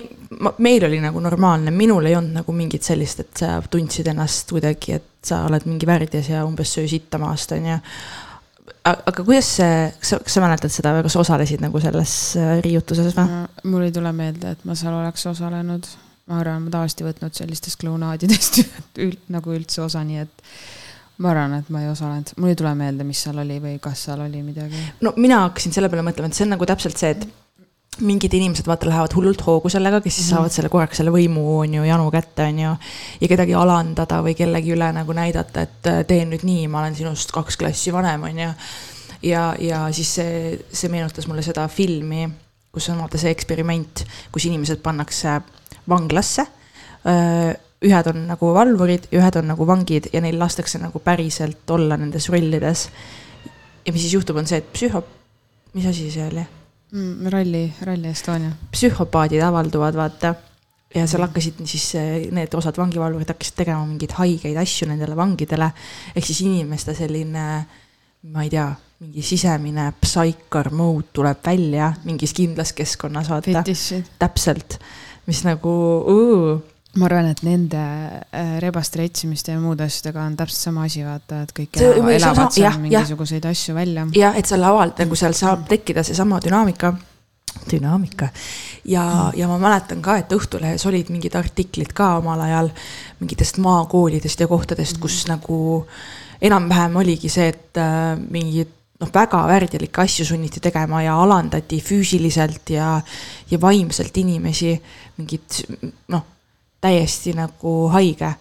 meil oli nagu normaalne, minul ei olnud nagu mingit sellist, et sa tundsid ennast kuidagi, et sa oled mingi värdjas ja umbes söö sitta maast, on ju. aga kuidas see, kas sa, kas sa mäletad seda või kas osalesid nagu selles äh, riiutuses või? mul ei tule meelde, et ma seal oleks osalenud. ma arvan, ma tavaliselt ei võtnud sellistest klounaadidest üld, nagu üldse osa, nii et ma arvan, et ma ei osalenud, mul ei tule meelde, mis seal oli või kas seal oli midagi. no mina hakkasin selle peale mõtlema, et see on nagu täpselt see, et mingid inimesed vaata lähevad hullult hoogu sellega, kes siis mm -hmm. saavad selle korraks selle võimu on ju janu kätte on ju. ja kedagi alandada või kellegi üle nagu näidata, et äh, teen nüüd nii, ma olen sinust kaks klassi vanem on ju. ja, ja siis see, see meenutas mulle seda filmi, kus on vaata see eksperiment, kus inimesed pannakse vanglasse. ühed on nagu valvurid ja ühed on nagu vangid ja neil lastakse nagu päriselt olla nendes rollides. ja mis siis juhtub, on see, et psühho, mis asi see oli? Mm,. ralli, Rally Estonia. psühhopaadid avalduvad, vaata. ja seal hakkasid siis need osad vangivalvurid hakkasid tegema mingeid haigeid asju nendele vangidele. ehk siis inimeste selline, ma ei tea, mingi sisemine psychar mode tuleb välja mingis kindlas keskkonnas, vaata. täpselt, mis nagu uh, ma arvan, et nende äh, rebaste retsimiste ja muude asjadega on täpselt sama asi, vaata, et kõik see, elavad, elavad seal jah, mingisuguseid jah. asju välja. jah, et seal laval nagu seal saab tekkida seesama dünaamika, dünaamika. ja mm., ja ma mäletan ka, et Õhtulehes olid mingid artiklid ka omal ajal mingitest maakoolidest ja kohtadest, kus mm. nagu enam-vähem oligi see, et äh, mingid noh, väga värdjalikke asju sunniti tegema ja alandati füüsiliselt ja, ja vaimselt inimesi. mingid noh täiesti nagu haige.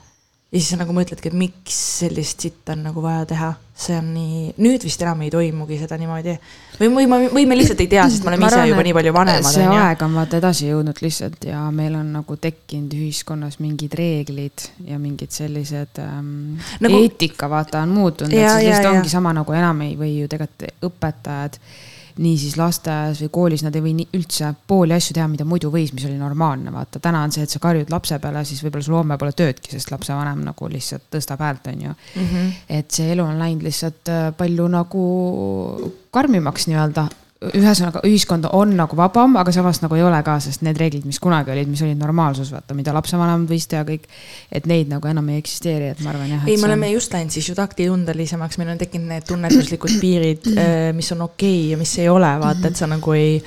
ja siis sa nagu mõtledki, et miks sellist sitta on nagu vaja teha, see on nii, nüüd vist enam ei toimugi seda niimoodi. või, või ma, või me lihtsalt ei tea, sest me oleme ise juba nii palju vanemad. see aeg on vaata edasi jõudnud lihtsalt ja meil on nagu tekkinud ühiskonnas mingid reeglid ja mingid sellised ähm, nagu... eetika vaata on muutunud, et siis lihtsalt ongi sama nagu enam ei või ju tegelikult õpetajad niisiis lasteaias või koolis nad ei või üldse pooli asju teha, mida muidu võis, mis oli normaalne, vaata. täna on see, et sa karjud lapse peale, siis võib-olla sul homme pole töödki, sest lapsevanem nagu lihtsalt tõstab häält, on ju mm. -hmm. et see elu on läinud lihtsalt äh, palju nagu karmimaks nii-öelda ühesõnaga ühiskond on nagu vabam, aga samas nagu ei ole ka, sest need reeglid, mis kunagi olid, mis olid normaalsus, vaata, mida lapsevanemad võisid teha kõik. et neid nagu enam ei eksisteeri, et ma arvan jah. ei, me oleme on... just läinud siis ju taktitundelisemaks, meil on tekkinud need tunnetuslikud piirid, äh, mis on okei okay ja mis ei ole, vaata, et sa nagu ei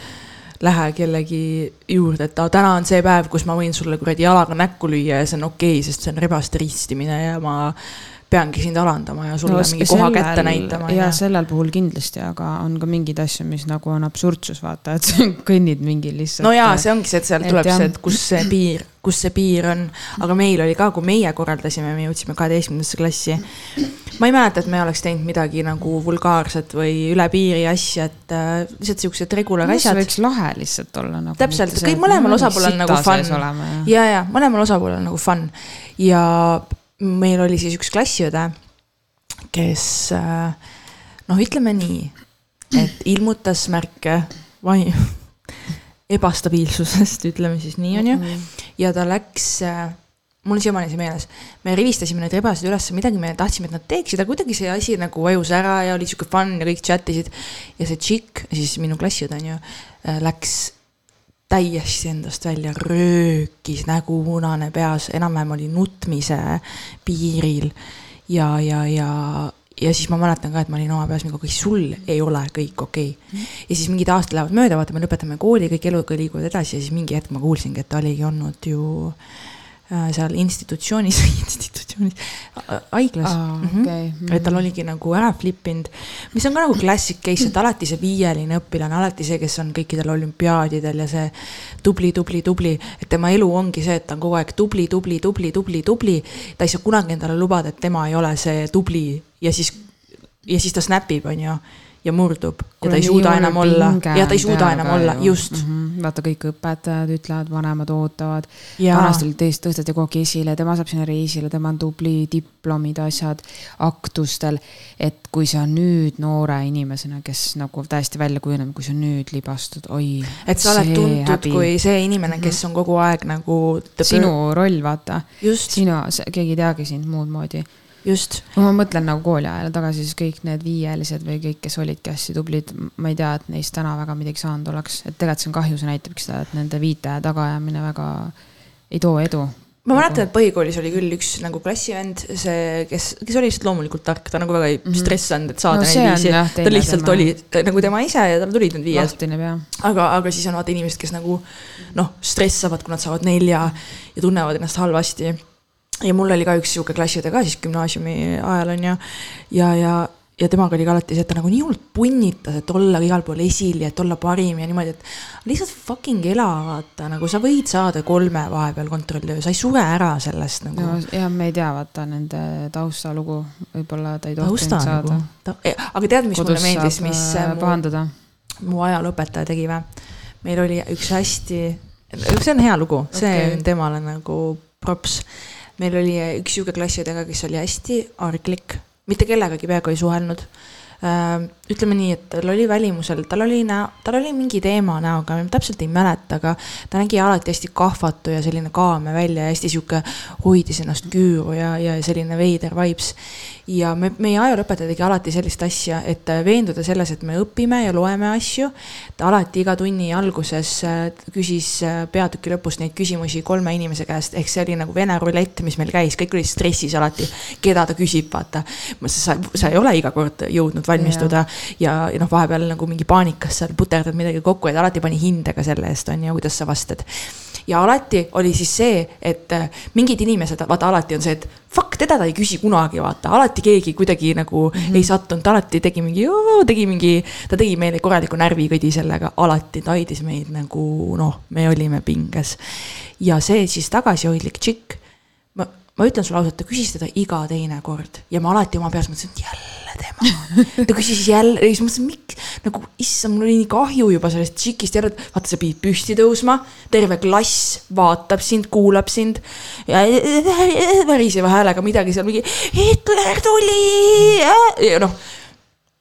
lähe kellegi juurde, et täna on see päev, kus ma võin sulle kuradi jalaga näkku lüüa ja see on okei okay,, sest see on rebaste ristimine ja ma peangi sind alandama ja sulle no, mingi koha sellel, kätte näitama. ja sellel puhul kindlasti, aga on ka mingeid asju, mis nagu on absurdsus, vaata, et sa kõnnid mingi lihtsalt. no jaa, see ongi see, et sealt tuleb jah. see, et kus see piir, kus see piir on. aga meil oli ka, kui meie korraldasime, me jõudsime kaheteistkümnendasse klassi. ma ei mäleta, et me oleks teinud midagi nagu vulgaarset või üle piiri asja, et äh, lihtsalt siuksed regular asjad. see võiks lahe lihtsalt olla nagu. täpselt, kõik mõlemal osapoolel on nagu fun. ja, ja mõlemal osapoolel on nagu fun ja meil oli siis üks klassiõde, kes noh, ütleme nii, et ilmutas märke vai-, ebastabiilsusest, ütleme siis nii, onju. ja ta läks, mul on siiamaani see meeles, me rivistasime need rebased üles, midagi me tahtsime, et nad teeksid, aga kuidagi see asi nagu vajus ära ja oli sihuke fun ja kõik chat isid. ja see tšikk, siis minu klassiõde onju, läks täiesti endast välja, röökis, nägu punane peas, enam-vähem oli nutmise piiril. ja, ja, ja, ja siis ma mäletan ka, et ma olin oma peas nagu, sul ei ole kõik okei okay.. ja siis mingid aastad lähevad mööda, vaata, me lõpetame kooli, kõik eluga liiguvad edasi ja siis mingi hetk ma kuulsingi, et ta oligi olnud ju Äh, seal institutsioonis institutsioonis, haiglas ah,. Okay. Mm -hmm. et tal oligi nagu ära flip inud, mis on ka nagu classic case, et alati see viieline õpilane, alati see, kes on kõikidel olümpiaadidel ja see tubli, tubli, tubli, et tema elu ongi see, et ta on kogu aeg tubli, tubli, tubli, tubli, tubli. ta ei saa kunagi endale lubada, et tema ei ole see tubli ja siis, ja siis ta snap ib, on ju ja murdub ja ta ei suuda enam olla ja ta ei suuda enam olla, just mm. -hmm. vaata, kõik õpetajad ütlevad, vanemad ootavad. vanasti oli tõesti, tõsteti kogu aeg esile, tema saab sinna reisile, tema on tubli, diplomid, asjad, aktustel. et kui sa nüüd noore inimesena, kes nagu täiesti välja kujuneb, kui sa nüüd libastud, oi. et sa oled tuntud häbi. kui see inimene, kes mhm. on kogu aeg nagu. sinu roll, vaata. sinu, keegi ei teagi sind muud moodi just. ma mõtlen nagu kooli ajale tagasi, siis kõik need viielised või kõik, kes olidki hästi tublid, ma ei tea, et neist täna väga midagi saanud oleks, et tegelikult see on kahju, see näitabki seda, et nende viite tagaajamine väga ei too edu ma mäletan, et põhikoolis oli küll üks nagu klassivend, see, kes, kes oli lihtsalt loomulikult tark, ta nagu väga ei mm -hmm. stressanud, et saada no, neid viisi. ta lihtsalt tema... oli ta, nagu tema ise ja tal tulid need viied. aga, aga siis on vaata inimesed, kes nagu noh, stressavad, kui nad saavad nelja ja tunnevad ennast halvasti ja mul oli ka üks sihuke klassiõde ka siis gümnaasiumi ajal on ju. ja, ja, ja temaga oli ka alati see, et ta nagu nii hullult punnitas, et olla igal pool esil ja et olla parim ja niimoodi, et lihtsalt fucking ela, vaata nagu sa võid saada kolme vahepeal kontrolltöö, sa ei sure ära sellest nagu. no ja me ei tea, vaata nende taustalugu, võib-olla ta ei tohtinud saada ta,. aga tead, mis Kodus mulle meeldis, mis äh, pahandada? mu ajalooõpetaja tegi või? meil oli üks hästi, see on hea lugu, see okay. on temale nagu props meil oli üks sihuke klassiõde ka, kes oli hästi arglik, mitte kellegagi peaaegu ei suhelnud. Äh, ütleme nii, et tal oli välimusel, tal oli näo, tal oli mingi teema näoga, ma täpselt ei mäleta, aga ta nägi alati hästi kahvatu ja selline kaame välja ja hästi sihuke hoidis ennast küüru ja, ja selline veider vibes ja me, meie ajalooõpetaja tegi alati sellist asja, et veenduda selles, et me õpime ja loeme asju. ta alati iga tunni alguses äh, küsis äh, peatüki lõpus neid küsimusi kolme inimese käest, ehk see oli nagu vene rulett, mis meil käis, kõik olid stressis alati, keda ta küsib, vaata. sa, sa ei ole iga kord jõudnud valmistuda ja, ja noh, vahepeal nagu mingi paanikas seal puterdad midagi kokku, et alati pani hinde ka selle eest, on ju, kuidas sa vastad. Ja alati oli siis see, et äh, mingid inimesed, vaata alati on see, et fuck, teda ta ei küsi kunagi, vaata, alati keegi kuidagi nagu mm -hmm. ei sattunud, alati tegi mingi, tegi mingi, ta tegi meile korraliku närvikõdi sellega, alati ta hoidis meid nagu noh, me olime pinges. ja see siis tagasihoidlik tšikk, ma, ütlen sulle ausalt, ta küsis teda iga teine kord ja ma alati oma peas mõtlesin, et jälle tema. ta küsis jälle ja siis mõtlesin, miks nagu issand, mul oli nii kahju juba sellest tšikist jälle, vaata, sa pidid püsti tõusma, terve klass vaatab sind, kuulab sind. Ja väriseva häälega midagi seal mingi Hitler tuli! Ja noh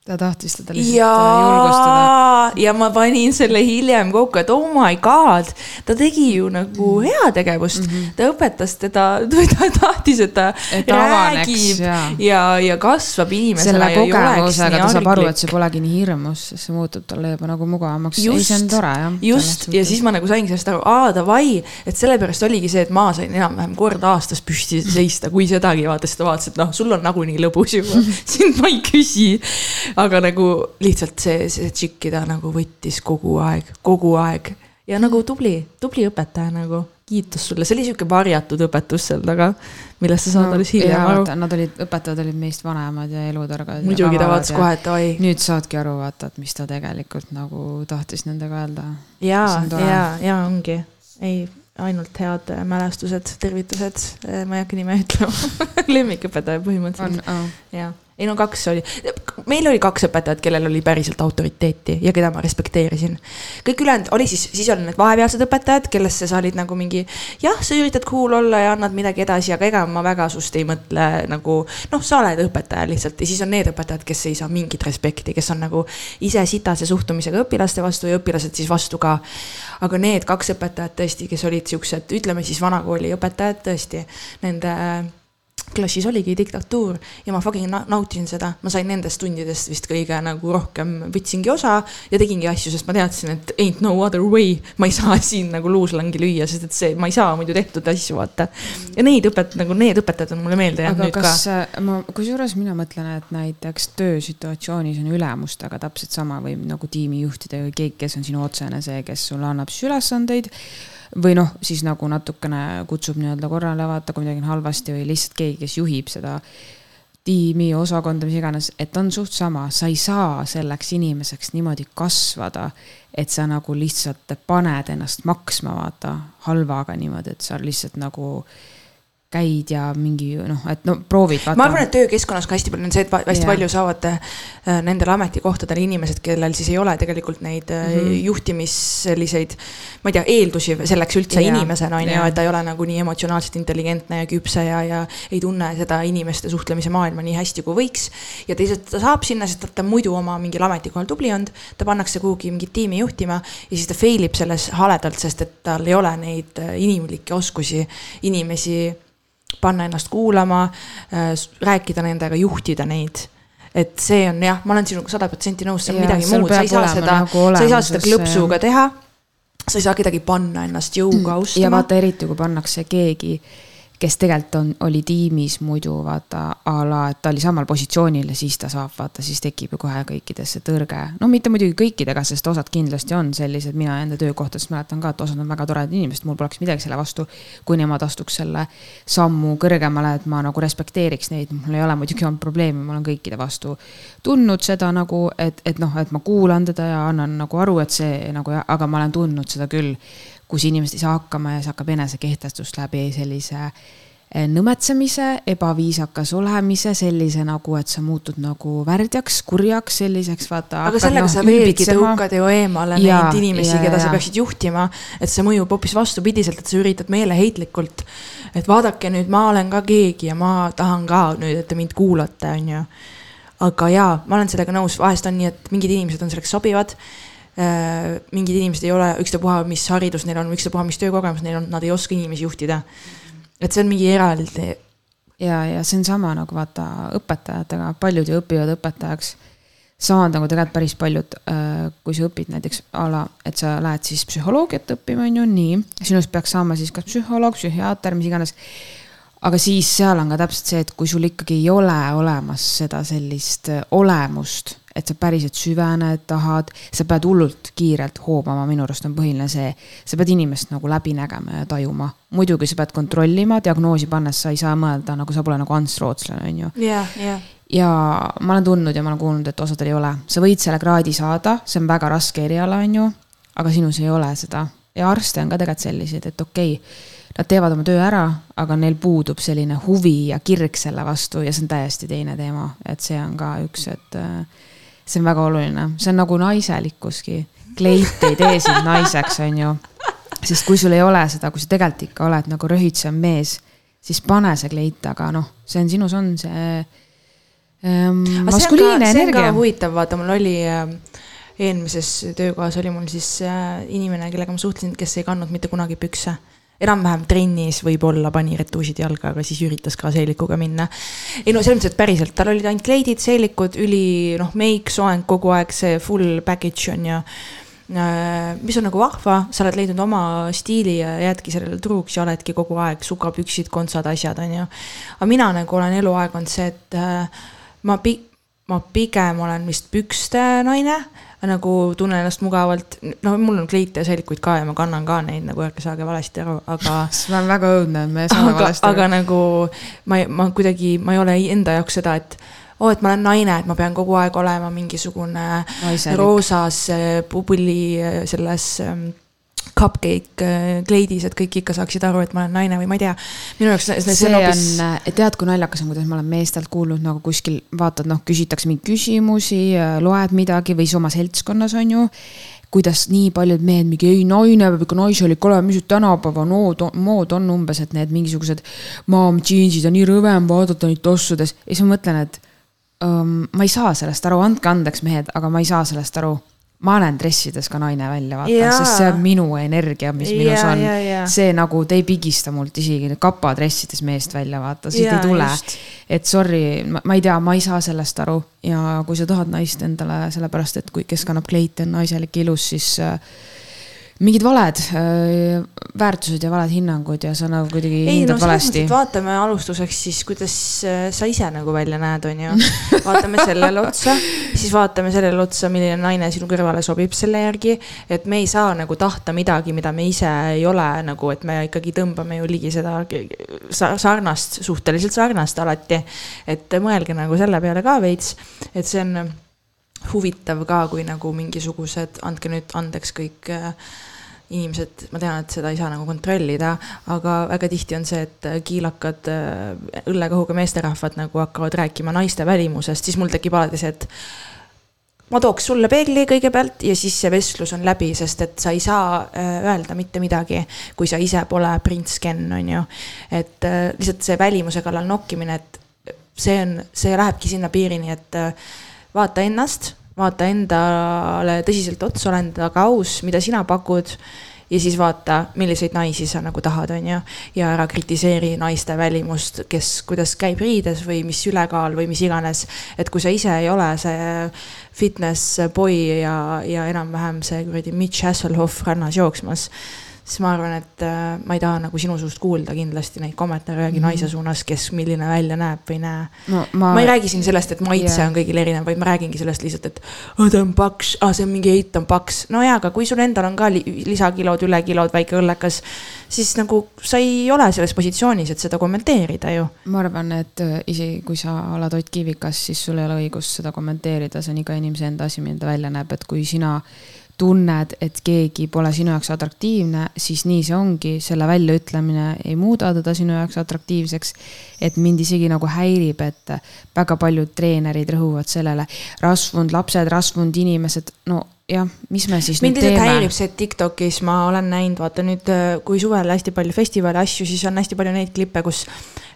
ta tahtis teda lihtsalt äh, julgustada. ja ma panin selle hiljem kokku, et oh my god, ta tegi ju nagu mm. heategevust mm, -hmm. ta õpetas teda, ta tahtis, et ta et räägib ja, ja, ja kasvab inimesena. selle kogemusega ta saab aru, et see polegi nii hirmus, sest see muutub talle juba nagu mugavamaks. ei, see on tore jah. just, ja siis ma nagu saingi sellest aru, aa davai, et sellepärast oligi see, et ma sain enam-vähem kord aastas püsti seista, kui sedagi vaata, sest ta vaatas, et noh, sul on nagunii lõbus juba sind ma ei küsi aga nagu lihtsalt see, see tšikki ta nagu võttis kogu aeg, kogu aeg ja nagu tubli, tubli õpetaja nagu, kiitus sulle, see oli sihuke varjatud õpetus seal taga, millest sa saad no, alles hiljem aru. Nad olid, õpetajad olid meist vanemad ja elutargad. muidugi ta vaatas kohe, et oi. nüüd saadki aru, vaata, et mis ta tegelikult nagu tahtis nendega öelda. ja, ja, ja ongi, ei ainult head mälestused, tervitused, ma ei hakka nime ütlema lemmikõpetaja põhimõtteliselt. Oh. jaa ei no kaks oli, meil oli kaks õpetajat, kellel oli päriselt autoriteeti ja keda ma respekteerisin. kõik ülejäänud oli siis, siis olid need vahepealsed õpetajad, kellesse sa olid nagu mingi jah, sa üritad cool olla ja annad midagi edasi, aga ega ma väga sust ei mõtle nagu noh, sa oled õpetaja lihtsalt ja siis on need õpetajad, kes ei saa mingit respekti, kes on nagu ise sitase suhtumisega õpilaste vastu ja õpilased siis vastu ka. aga need kaks õpetajat tõesti, kes olid siuksed, ütleme siis vanakooli õpetajad tõesti, nende klassis oligi diktatuur ja ma fucking nautisin seda, ma sain nendest tundidest vist kõige nagu rohkem, võtsingi osa ja tegingi asju, sest ma teadsin, et ain't no other way. ma ei saa siin nagu luuslangi lüüa, sest et see, ma ei saa muidu tehtud asju, vaata. ja neid õpet-, nagu need õpetajad on mulle meelde jäänud nüüd kas, ka. Äh, ma, kusjuures mina mõtlen, et näiteks töösituatsioonis on ülemustega täpselt sama või nagu tiimijuhtide või keegi, kes on sinu otsene see, kes sulle annab siis ülesandeid või noh, siis nagu natukene kutsub nii-öelda korrale, vaata, kui midagi on halvasti või lihtsalt keegi, kes juhib seda tiimi, osakonda, mis iganes, et on suht sama, sa ei saa selleks inimeseks niimoodi kasvada, et sa nagu lihtsalt paned ennast maksma, vaata, halvaga niimoodi, et sa lihtsalt nagu äh, käid ja mingi noh, et no proovid. ma arvan, et töökeskkonnas ka hästi palju on see, et hästi ja. palju saavad äh, nendel ametikohtadel inimesed, kellel siis ei ole tegelikult neid mm -hmm. juhtimis selliseid. ma ei tea, eeldusi selleks üldse ja. inimesena on ju, et ta ei ole nagu nii emotsionaalselt intelligentne ja küpse ja, ja ei tunne seda inimeste suhtlemise maailma nii hästi, kui võiks. ja teisalt ta saab sinna, sest ta muidu oma mingil ametikohal tubli olnud, ta pannakse kuhugi mingit tiimi juhtima ja siis ta fail ib selles haledalt, sest et tal ei ole neid äh, inimlikke oskusi, inimesi panna ennast kuulama, äh, rääkida nendega, juhtida neid et see on jah, ma olen sinuga sada protsenti nõus, see on ja, midagi muud, sa ei saa seda nagu, sa ei saa seda klõpsuga teha. sa ei saa kedagi panna ennast jõuga austama. ja vaata eriti, kui pannakse keegi kes tegelikult on, oli tiimis muidu vaata a la, et ta oli samal positsioonil ja siis ta saab vaata, siis tekib ju kohe kõikidesse tõrge. no mitte muidugi kõikidega, sest osad kindlasti on sellised, mina enda töökohtadest mäletan ka, et osad on väga toredad inimesed, mul poleks midagi selle vastu. kui nemad astuks selle sammu kõrgemale, et ma nagu respekteeriks neid, mul ei ole muidugi olnud probleemi, ma olen kõikide vastu tundnud seda nagu, et, et noh, et ma kuulan teda ja annan nagu aru, et see nagu, aga ma olen tundnud seda küll kus inimesed ei saa hakkama ja siis hakkab enesekehtestust läbi sellise eh, nõmetsemise, ebaviisakas olemise, sellise nagu, et sa muutud nagu värdjaks, kurjaks, selliseks vaata. aga sellega no, sa veelgi tõukad ju eemale ja, neid inimesi, keda sa peaksid juhtima. et see mõjub hoopis vastupidiselt, et sa üritad meeleheitlikult, et vaadake nüüd, ma olen ka keegi ja ma tahan ka nüüd, et te mind kuulate, on ju. aga jaa, ma olen sellega nõus, vahest on nii, et mingid inimesed on selleks sobivad mingid inimesed ei ole, ükstapuha, mis haridus neil on, ükstapuha, mis töökogemus neil on, nad ei oska inimesi juhtida. et see on mingi eraldi. ja, ja see on sama nagu vaata õpetajatega, paljud ju õpivad õpetajaks. saavad nagu tegelikult päris paljud, äh, kui sa õpid näiteks a la, et sa lähed siis psühholoogiat õppima, on ju, nii. sinust peaks saama siis kas psühholoog, psühhiaater, mis iganes aga siis seal on ka täpselt see, et kui sul ikkagi ei ole olemas seda sellist olemust et sa päriselt süvened, tahad, sa pead hullult kiirelt hoomama, minu arust on põhiline see. sa pead inimest nagu läbi nägema ja tajuma. muidugi sa pead kontrollima, diagnoosi pannes sa ei saa mõelda nagu sa pole nagu Ants Rootslane, on ju. jah, jah ja ma olen tundnud ja ma olen kuulnud, et osadel ei ole, sa võid selle kraadi saada, see on väga raske eriala, on ju. aga sinus ei ole seda ja arste on ka tegelikult selliseid, et okei okay, nad teevad oma töö ära, aga neil puudub selline huvi ja kirg selle vastu ja see on täiesti teine teema, et see on ka üks, et äh, see on väga oluline, see on nagu naiselikkuski. kleit ei tee sind naiseks, on ju. sest kui sul ei ole seda, kui sa tegelikult ikka oled nagu röhitsev mees, siis pane see kleit, aga noh, see on sinus on see ähm,. maskuliinne energia. huvitav, vaata, mul oli äh, eelmises töökohas oli mul siis äh, inimene, kellega ma suhtlesin, kes ei kandnud mitte kunagi pükse enam-vähem trennis võib-olla pani retuusid jalga, aga siis üritas ka seelikuga minna. ei no selles mõttes, et päriselt, tal olid ainult kleidid, seelikud, üli noh, meik, soeng kogu aeg, see full package on ju äh, mis on nagu vahva, sa oled leidnud oma stiili ja jäädki sellele truuks ja oledki kogu aeg sukapüksid, kontsad, asjad, on ju. aga mina nagu olen eluaeg olnud see, et äh, ma pi-, ma pigem olen vist pükste naine nagu tunnen ennast mugavalt, no mul on kleite ja selikuid ka ja ma kannan ka neid nagu ärge saage valesti aru, aga. see on väga õudne, et me saame aga, valesti aru. aga nagu ma, ma kuidagi, ma ei ole enda jaoks seda, et oo oh,, et ma olen naine, et ma pean kogu aeg olema mingisugune Naiselik. roosas publi selles ähm, cupcake äh, kleidis, et kõik ikka saaksid aru, et ma olen naine või ma ei tea. minu jaoks see, see on hoopis. Äh, tead, kui naljakas on, kuidas ma olen meestelt kuulnud nagu kuskil vaatad, noh, küsitakse mingeid küsimusi, äh, loed midagi või siis oma seltskonnas on ju kuidas nii paljud mehed mingi ei, naine peab ikka naiselik olema, mis nüüd tänapäeva mood on, mood on umbes, et need mingisugused maam džiinsid on nii rõvem vaadata neid tossudes. ja siis ma mõtlen, et um, ma ei saa sellest aru, andke andeks, mehed, aga ma ei saa sellest aru ma olen dressides ka naine välja, vaata, sest see on minu energia, mis ja, minus on. see nagu, te ei pigista mult isegi kapadressides meest välja, vaata, siit ja, ei tule. et sorry, ma ei tea, ma ei saa sellest aru ja kui sa tahad naist endale, sellepärast et kui, kes kannab kleiti, on naiselik, ilus, siis äh, mingid valed äh, väärtused ja valed hinnangud ja sa nagu kuidagi hindad no, valesti. vaatame alustuseks siis, kuidas äh, sa ise nagu välja näed, on ju. vaatame sellele otsa, siis vaatame sellele otsa, milline naine sinu kõrvale sobib selle järgi. et me ei saa nagu tahta midagi, mida me ise ei ole nagu, et me ikkagi tõmbame ju ligi seda sarnast, suhteliselt sarnast alati. et mõelge nagu selle peale ka veits, et see on huvitav ka, kui nagu mingisugused, andke nüüd andeks kõik äh, inimesed, ma tean, et seda ei saa nagu kontrollida, aga väga tihti on see, et kiilakad äh, õllekõhuga meesterahvad nagu hakkavad rääkima naiste välimusest, siis mul tekib alati see, et ma tooks sulle peegli kõigepealt ja siis see vestlus on läbi, sest et sa ei saa äh, öelda mitte midagi, kui sa ise pole prints Ken, on ju. et äh, lihtsalt see välimuse kallal nokkimine, et see on, see lähebki sinna piirini, et vaata ennast vaata endale tõsiselt otsa, ole endaga aus, mida sina pakud ja siis vaata, milliseid naisi sa nagu tahad, on ju. ja ära kritiseeri naiste välimust, kes, kuidas käib riides või mis ülekaal või mis iganes. et kui sa ise ei ole see fitness boy ja, ja enam-vähem see kuradi Mitch Hasselhoff rannas jooksmas siis ma arvan, et äh, ma ei taha nagu sinu suust kuulda kindlasti neid kommentaare ühegi mm -hmm. naise suunas, kes milline välja näeb või ei näe no,. Ma... ma ei räägi siin sellest, et maitse yeah. on kõigil erinev, vaid ma räägingi sellest lihtsalt, et oh, ta on paks, aa, see on mingi heit on paks. no jaa, aga kui sul endal on ka li lisakilod, ülekilod, väike õllekas, siis nagu sa ei ole selles positsioonis, et seda kommenteerida ju. ma arvan, et äh, isegi kui sa oled Ott Kiivikas, siis sul ei ole õigust seda kommenteerida, see on iga inimese enda asi, milline ta välja näeb, et kui sina tunned, et keegi pole sinu jaoks atraktiivne, siis nii see ongi, selle väljaütlemine ei muuda teda sinu jaoks atraktiivseks. et mind isegi nagu häirib, et väga paljud treenerid rõhuvad sellele, rasvunud lapsed, rasvunud inimesed, no jah, mis me siis mind lihtsalt häirib see, et Tiktokis ma olen näinud, vaata nüüd, kui suvel hästi palju festivali asju, siis on hästi palju neid klippe, kus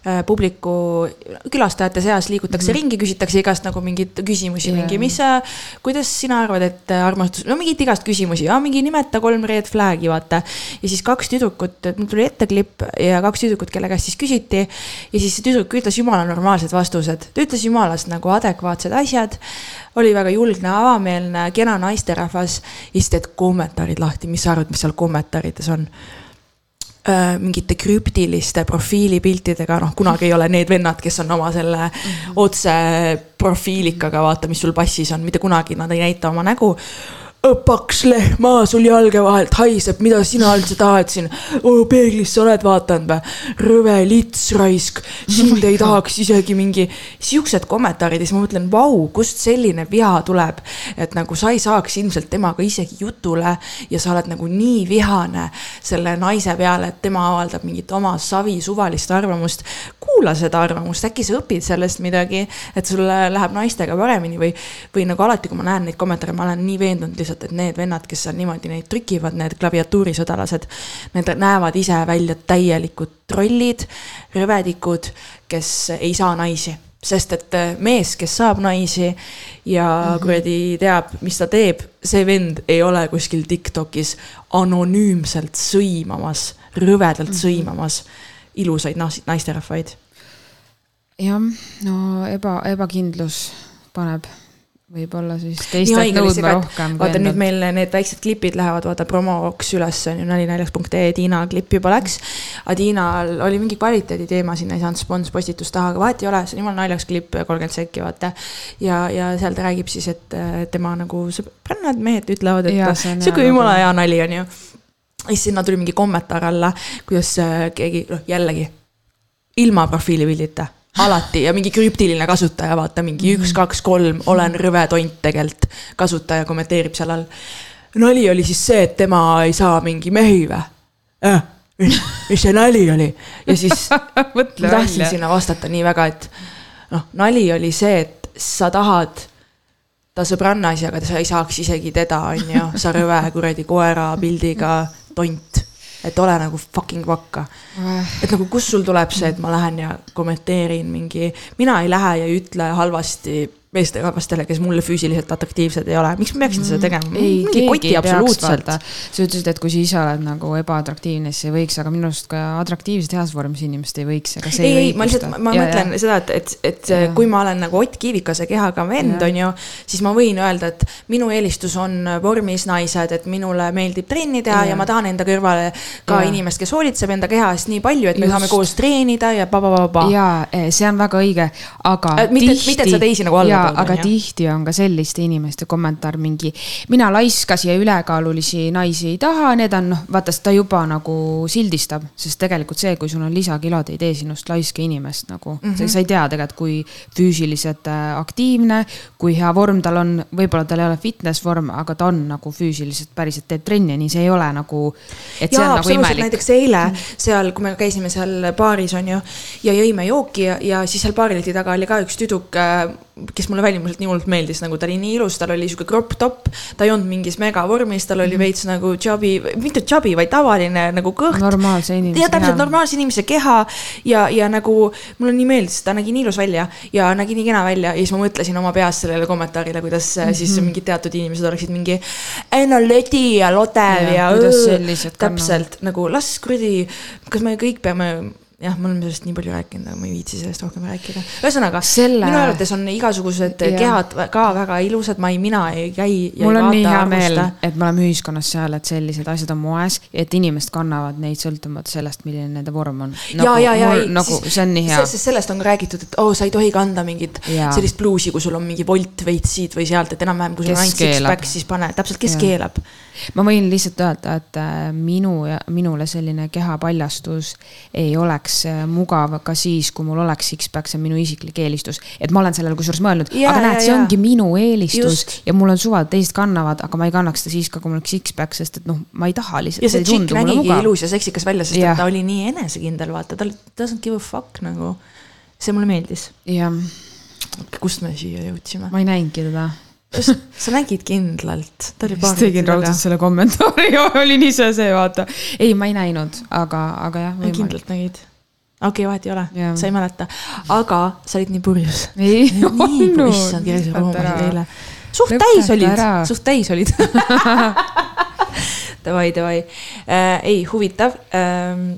Äh, publiku külastajate seas liigutakse mm -hmm. ringi, küsitakse igast nagu mingeid küsimusi yeah., mingi, mis sa, kuidas sina arvad, et äh, armastus, no mingit igast küsimusi, mingi nimeta kolm red flag'i, vaata. ja siis kaks tüdrukut, mul tuli ette klipp ja kaks tüdrukut, kelle käest siis küsiti. ja siis see tüdruk ütles jumala normaalsed vastused, ta ütles jumalast nagu adekvaatsed asjad. oli väga julgne, avameelne, kena naisterahvas ja siis teed kommentaarid lahti, mis sa arvad, mis seal kommentaarides on? Äh, mingite krüptiliste profiilipiltidega, noh, kunagi ei ole need vennad, kes on oma selle otse profiilikaga, vaata, mis sul passis on, mitte kunagi nad ei näita oma nägu paks lehm maa sul jalge vahelt haiseb, mida sina üldse tahad siin oh,? peeglisse oled vaadanud või? rõve lits raisk, sind ei tahaks isegi mingi siuksed kommentaarid ja siis ma mõtlen, vau, kust selline viha tuleb. et nagu sa ei saaks ilmselt temaga isegi jutule ja sa oled nagu nii vihane selle naise peale, et tema avaldab mingit oma savi suvalist arvamust. kuula seda arvamust, äkki sa õpid sellest midagi, et sul läheb naistega paremini või, või nagu alati, kui ma näen neid kommentaare, ma olen nii veendunud lihtsalt lihtsalt, et need vennad, kes seal niimoodi neid trükivad, need klaviatuurisõdalased, need näevad ise välja täielikud trollid, rõvedikud, kes ei saa naisi sest et äh, mees, kes saab naisi ja mm -hmm. kuradi teab, mis ta teeb, see vend ei ole kuskil Tiktokis anonüümselt sõimamas, rõvedalt mm -hmm. sõimamas ilusaid naisterahvaid. jah, no eba, ebakindlus paneb võib-olla siis teistelt nõudma rohkem. vaata nüüd meil need väiksed klipid lähevad vaata promoks üles on ju nalinaljakas.ee, Tiina klipp juba läks. aga Tiinal oli mingi kvaliteedi teema, sinna ei saanud spons postitust taha, aga vahet ei ole, see on jumala naljakas klipp, kolmkümmend sekki vaata. ja, ja seal ta räägib siis, et tema nagu sõbrannad mehed ütlevad, et sihuke jumala hea nali on ju. ja siis sinna tuli mingi kommentaar alla, kuidas äh, keegi, noh jällegi ilma profiilipildita alati ja mingi krüptiline kasutaja, vaata mingi -hmm. üks, kaks, kolm, olen rõve tont tegelikult, kasutaja kommenteerib seal all. nali oli siis see, et tema ei saa mingi mehi või äh,? mis see nali oli? ja siis ma tahtsin sinna vastata nii väga, et noh, nali oli see, et sa tahad ta sõbrannas ja aga sa ei saaks isegi teda, on ju, sa rõve kuradi koera pildiga tont et ole nagu fucking vakka. et nagu, kust sul tuleb see, et ma lähen ja kommenteerin mingi, mina ei lähe ja ei ütle halvasti meesterahvastele, kes mulle füüsiliselt atraktiivsed ei ole, miks ma peaksin seda mm. tegema? ei, keegi ei peaks vaata. sa ütlesid, et kui sa ise oled nagu ebaatraktiivne, siis ei võiks, aga minu arust ka atraktiivsed heas vormis inimesed ei võiks. ei, ei, ma lihtsalt, ma ja, mõtlen ja. seda, et, et, et ja. kui ma olen nagu Ott Kiivikase kehaga vend, on ju, siis ma võin öelda, et minu eelistus on vormis naised, et minule meeldib trenni teha ja, ja ma tahan enda kõrvale ka ja. inimest, kes hoolitseb enda keha eest nii palju, et me Just. saame koos treenida ja pa-pa-pa-pa. ja see on väga õige, aga. mitte, mitte, et sa teisi nagu alla aga tihti on ka selliste inimeste kommentaar mingi, mina laiskas ja ülekaalulisi naisi ei taha, need on noh, vaata, ta juba nagu sildistab, sest tegelikult see, kui sul on lisakilod, ei tee sinust laiska inimest nagu mm. -hmm. sa ei tea tegelikult, kui füüsiliselt äh, aktiivne, kui hea vorm tal on, võib-olla tal ei ole fitness vorm, aga ta on nagu füüsiliselt päriselt teeb trenni, nii see ei ole nagu. et see Jaa, on nagu imelik. näiteks eile mhm. seal, kui me käisime seal baaris on ju ja jõime jooki ja, ja siis seal baarileti taga oli ka üks tüdruk, äh, kes mulle välimuselt nii hullult meeldis, nagu ta oli nii ilus, tal oli sihuke crop top, ta ei olnud mingis megavormis, tal oli mm -hmm. veits nagu chubby, mitte chubby, vaid tavaline nagu kõht. normaalse inimese keha. täpselt, normaalse inimese keha ja, ja nagu mulle nii meeldis, ta nägi nii ilus välja ja nägi nii kena välja ja siis ma mõtlesin oma peas sellele kommentaarile, kuidas mm -hmm. siis mingid teatud inimesed oleksid mingi. ei no lödi ja lodev ja, ja. kuidas sellised täpselt nagu las kuradi, kas me kõik peame jah, me oleme sellest nii palju rääkinud, aga ma ei viitsi sellest rohkem rääkida. ühesõnaga Selle..., minu arvates on igasugused ja. kehad ka väga ilusad, ma ei, mina ei käi. mul on nii hea meel, et me oleme ühiskonnas seal, et sellised asjad on moes, et inimesed kannavad neid sõltumata sellest, milline nende vorm on. Nagu, ja, ja, ja. nagu see on nii hea. sellest on ka räägitud, et oo oh,, sa ei tohi kanda mingit ja. sellist pluusi, kui sul on mingi volt veits siit või sealt, et enam-vähem, kui sul on ainult six-pack, siis pane täpselt, kes ja. keelab ma võin lihtsalt öelda, et äh, minu ja minule selline kehapaljastus ei oleks äh, mugav ka siis, kui mul oleks six-pack, see on minu isiklik eelistus. et ma olen sellele kusjuures mõelnud, aga näed, see ongi minu eelistus Just. ja mul on suva, teised kannavad, aga ma ei kannaks seda siis ka, kui mul oleks six-pack, sest et noh, ma ei taha lihtsalt. ja see tšikk nägigi ilus ja seksikas välja, sest ja. et ta oli nii enesekindel, vaata, ta doesn't give a fuck nagu. see mulle meeldis. jah. kust me siia jõudsime? ma ei näinudki teda sa nägid kindlalt, paar tegin raudselt selle kommentaari ja olin ise see, vaata. ei, ma ei näinud, aga, aga jah. kindlalt nägid? okei okay,, vahet ei ole, sa ei mäleta, aga sa olid nii purjus. ei olnud. issand, keegi roomasid eile. suht täis olid, suht täis olid Davai, davai äh,, ei huvitav ähm,.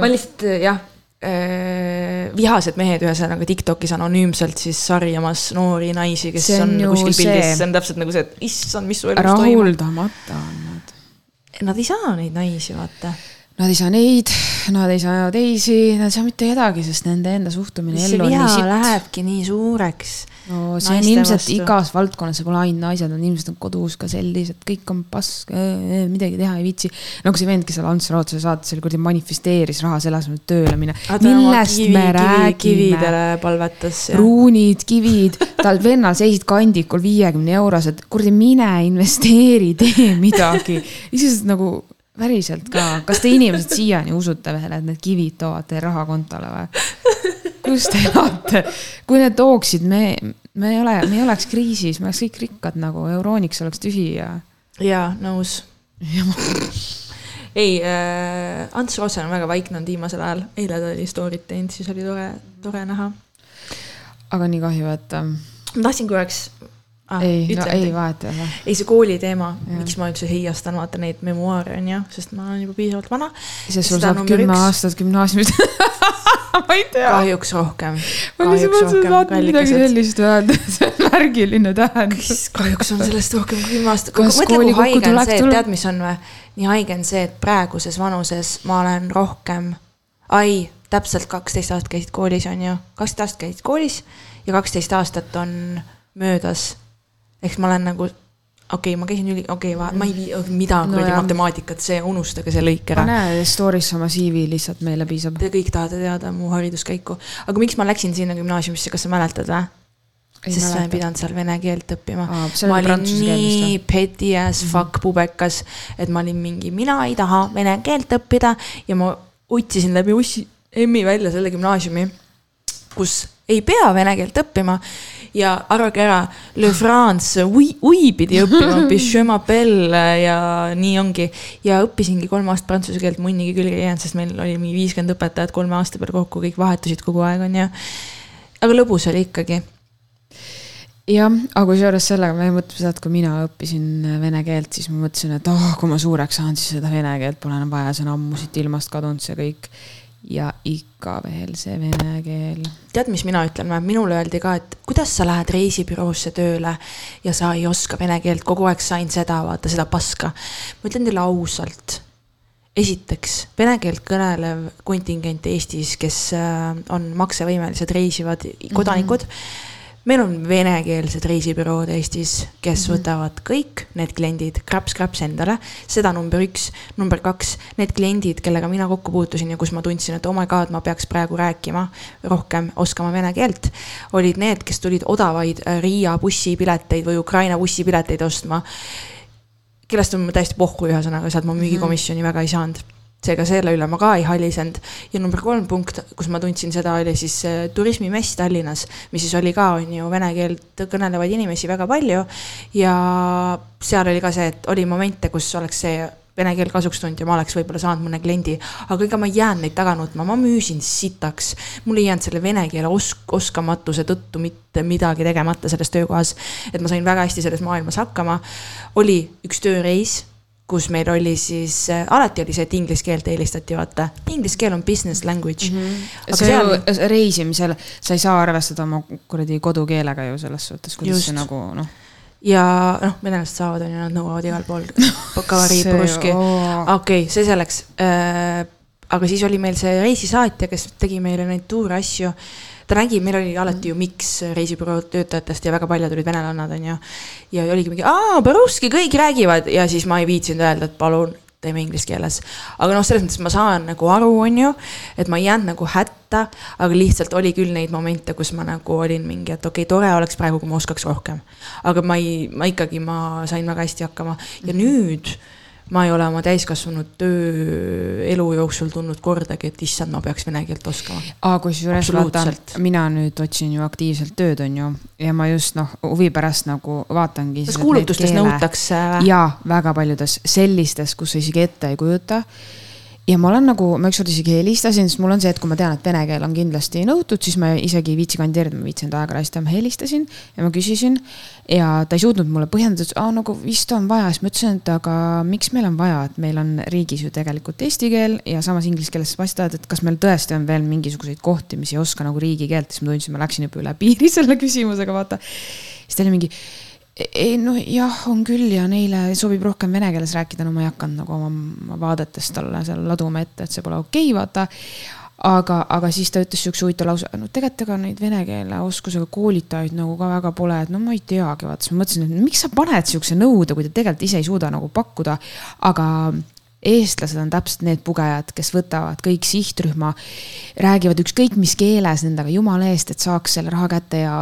ma lihtsalt jah vihased mehed, ühesõnaga Tiktokis anonüümselt siis sarjamas noori naisi, kes on, on kuskil pildis, see on täpselt nagu see, et issand, mis su elus toimub. rahuldamata on nad. Nad ei saa neid naisi, vaata. Nad ei saa neid, nad ei saa teisi, nad ei saa mitte kedagi, sest nende enda suhtumine ellu on nii sitt. Lähebki nii suureks no see on ilmselt vastu. igas valdkonnas, see pole ainult naised, on inimesed on kodus ka sellised, kõik on pask, midagi teha ei viitsi. nagu see vend, kes seal Ants Rootsale saates oli, kuradi manifesteeris raha selle asemel, tööle minna. millest kivi, me kivi, räägime? kividele palvetas. ruunid, kivid, tal vennal seisid kandikul viiekümne eurosed, kuradi mine investeeri, tee midagi. lihtsalt nagu päriselt ka, kas te inimesed siiani usute veel, et need kivid toovad teie raha kontole või? kus te elate? kui need tooksid, me, me ei ole, me ei oleks kriisis, me oleks kõik rikkad nagu, Euroniks oleks tühi ja. jaa, nõus. ei äh,, Ants Rootsen on väga vaikne olnud viimasel ajal, eile ta oli story't teinud, siis oli tore, tore näha. aga nii kahju, et. Ähm, ma tahtsin korraks ah,. ei, no ei ei ole. ei, see kooli teema, miks ma üldse heiastan, vaata neid memuaare on ju, sest ma olen juba piisavalt vana. sest sul saab kümme aastat gümnaasiumist ma ei tea. kahjuks rohkem. ma lihtsalt mõtlesin, et vaata midagi sellist öelda, see on märgiline tähendus. kahjuks on sellest rohkem kui kümme aastat. mõtle, kui haige on see, tead, mis on või? nii haige on see, et praeguses vanuses ma olen rohkem, ai, täpselt kaksteist aastat käisid koolis, on ju, kaksteist aastat käisid koolis ja kaksteist aastat on möödas ehk ma olen nagu okei okay,, ma käisin üli, okei okay,, ma ei vii, mida no, kuradi matemaatikat, see, unustage see lõik ära. pane story'sse oma CV lihtsalt, meile piisab. Te kõik tahate teada mu hariduskäiku. aga miks ma läksin sinna gümnaasiumisse, kas sa mäletad või? sest ma ei pidanud seal vene keelt õppima. ma olin nii petty as mhm. fuck pubekas, et ma olin mingi, mina ei taha vene keelt õppida ja ma otsisin läbi ussi, emmi välja selle gümnaasiumi, kus ei pea vene keelt õppima ja arvake ära, Le France ui, ui pidi õppima, je m'appelle ja nii ongi. ja õppisingi kolm aastat prantsuse keelt, munnigi külge ei jäänud, sest meil oli mingi viiskümmend õpetajat kolme aasta peale kokku, kõik vahetusid kogu aeg, on ju. aga lõbus oli ikkagi jah, aga kusjuures sellega me mõtleme seda, et kui mina õppisin vene keelt, siis ma mõtlesin, et oh, kui ma suureks saan, siis seda vene keelt pole enam vaja, see on ammu siit ilmast kadunud, see kõik ja ikka veel see vene keel. tead, mis mina ütlen minule öeldi ka, et kuidas sa lähed reisibüroosse tööle ja sa ei oska vene keelt, kogu aeg sain seda, vaata seda paska. ma ütlen teile ausalt. esiteks, vene keelt kõnelev kontingent Eestis, kes äh, on maksevõimelised reisivad kodanikud mm. -hmm meil on venekeelsed reisibürood Eestis, kes mm -hmm. võtavad kõik need kliendid kraps-kraps endale, seda number üks. number kaks, need kliendid, kellega mina kokku puutusin ja kus ma tundsin, et oh my god, ma peaks praegu rääkima rohkem, oskama vene keelt, olid need, kes tulid odavaid äh, Riia bussipileteid või Ukraina bussipileteid ostma kellest on täiesti pohhu, ühesõnaga, sealt ma müügikomisjoni mm -hmm. väga ei saanud seega selle üle ma ka ei halisenud. ja number kolm punkt, kus ma tundsin seda, oli siis turismimess Tallinnas, mis siis oli ka, on ju, vene keelt kõnelevaid inimesi väga palju. ja seal oli ka see, et oli momente, kus oleks see vene keel kasuks tulnud ja ma oleks võib-olla saanud mõne kliendi, aga ega ma ei jäänud neid taga nutma, ma müüsin sitaks. mul ei jäänud selle vene keele osk-, oskamatuse tõttu mitte midagi tegemata selles töökohas. et ma sain väga hästi selles maailmas hakkama. oli üks tööreis kus meil oli siis äh,, alati oli see, et inglise keelt eelistati, vaata. Inglise keel on business language mm. -hmm. see seal... reisimisel, sa ei saa arvestada oma kuradi kodukeelega ju selles suhtes, kuidas Just. see nagu noh. ja noh, venelased saavad, on ju, nad nõuavad igal pool okei okay,, see selleks äh,. aga siis oli meil see reisisaatja, kes tegi meile neid tuure asju ta nägi, meil oli alati ju miks reisibüroo töötajatest ja väga paljud olid venelannad, onju. ja oligi mingi, aa, Borovski, kõik räägivad ja siis ma ei viitsinud öelda, et palun teeme inglise keeles. aga noh, selles mõttes ma saan nagu aru, on ju, et ma ei jäänud nagu hätta, aga lihtsalt oli küll neid momente, kus ma nagu olin mingi, et okei okay,, tore oleks praegu, kui ma oskaks rohkem. aga ma ei, ma ikkagi, ma sain väga hästi hakkama ja nüüd ma ei ole oma täiskasvanud tööelu jooksul tundnud kordagi, et issand, ma peaks vene keelt oskama. aa, kusjuures vaata, mina nüüd otsin ju aktiivselt tööd, on ju, ja ma just noh, huvi pärast nagu vaatangi. kas kuulutustes nõutakse? jaa, väga paljudes, sellistes, kus sa isegi ette ei kujuta ja ma olen nagu, ma ükskord isegi helistasin, sest mul on see, et kui ma tean, et vene keel on kindlasti nõutud, siis ma isegi ei viitsi kandideerida, ma viitsin aega raisata, ma helistasin ja ma küsisin. ja ta ei suutnud mulle põhjendada, et aa nagu vist on vaja, siis ma ütlesin, et aga miks meil on vaja, et meil on riigis ju tegelikult eesti keel ja samas inglise keeles vastavad, et kas meil tõesti on veel mingisuguseid kohti, mis ei oska nagu riigikeelt, siis ma tundsin, ma läksin juba üle piiri selle küsimusega, vaata. siis ta oli mingi ei noh, jah, on küll ja neile sobib rohkem vene keeles rääkida, no ma ei hakanud nagu oma vaadetest talle seal laduma ette, et see pole okei okay,, vaata. aga, aga siis ta ütles siukse huvitava lause, no tegelikult ega neid vene keele oskusega koolitajaid nagu ka väga pole, et no ma ei teagi, vaata, siis ma mõtlesin, et miks sa paned siukse nõude, kui ta tegelikult ise ei suuda nagu pakkuda. aga eestlased on täpselt need pugejad, kes võtavad kõik sihtrühma, räägivad ükskõik mis keeles nendega jumala eest, et saaks selle raha kätte ja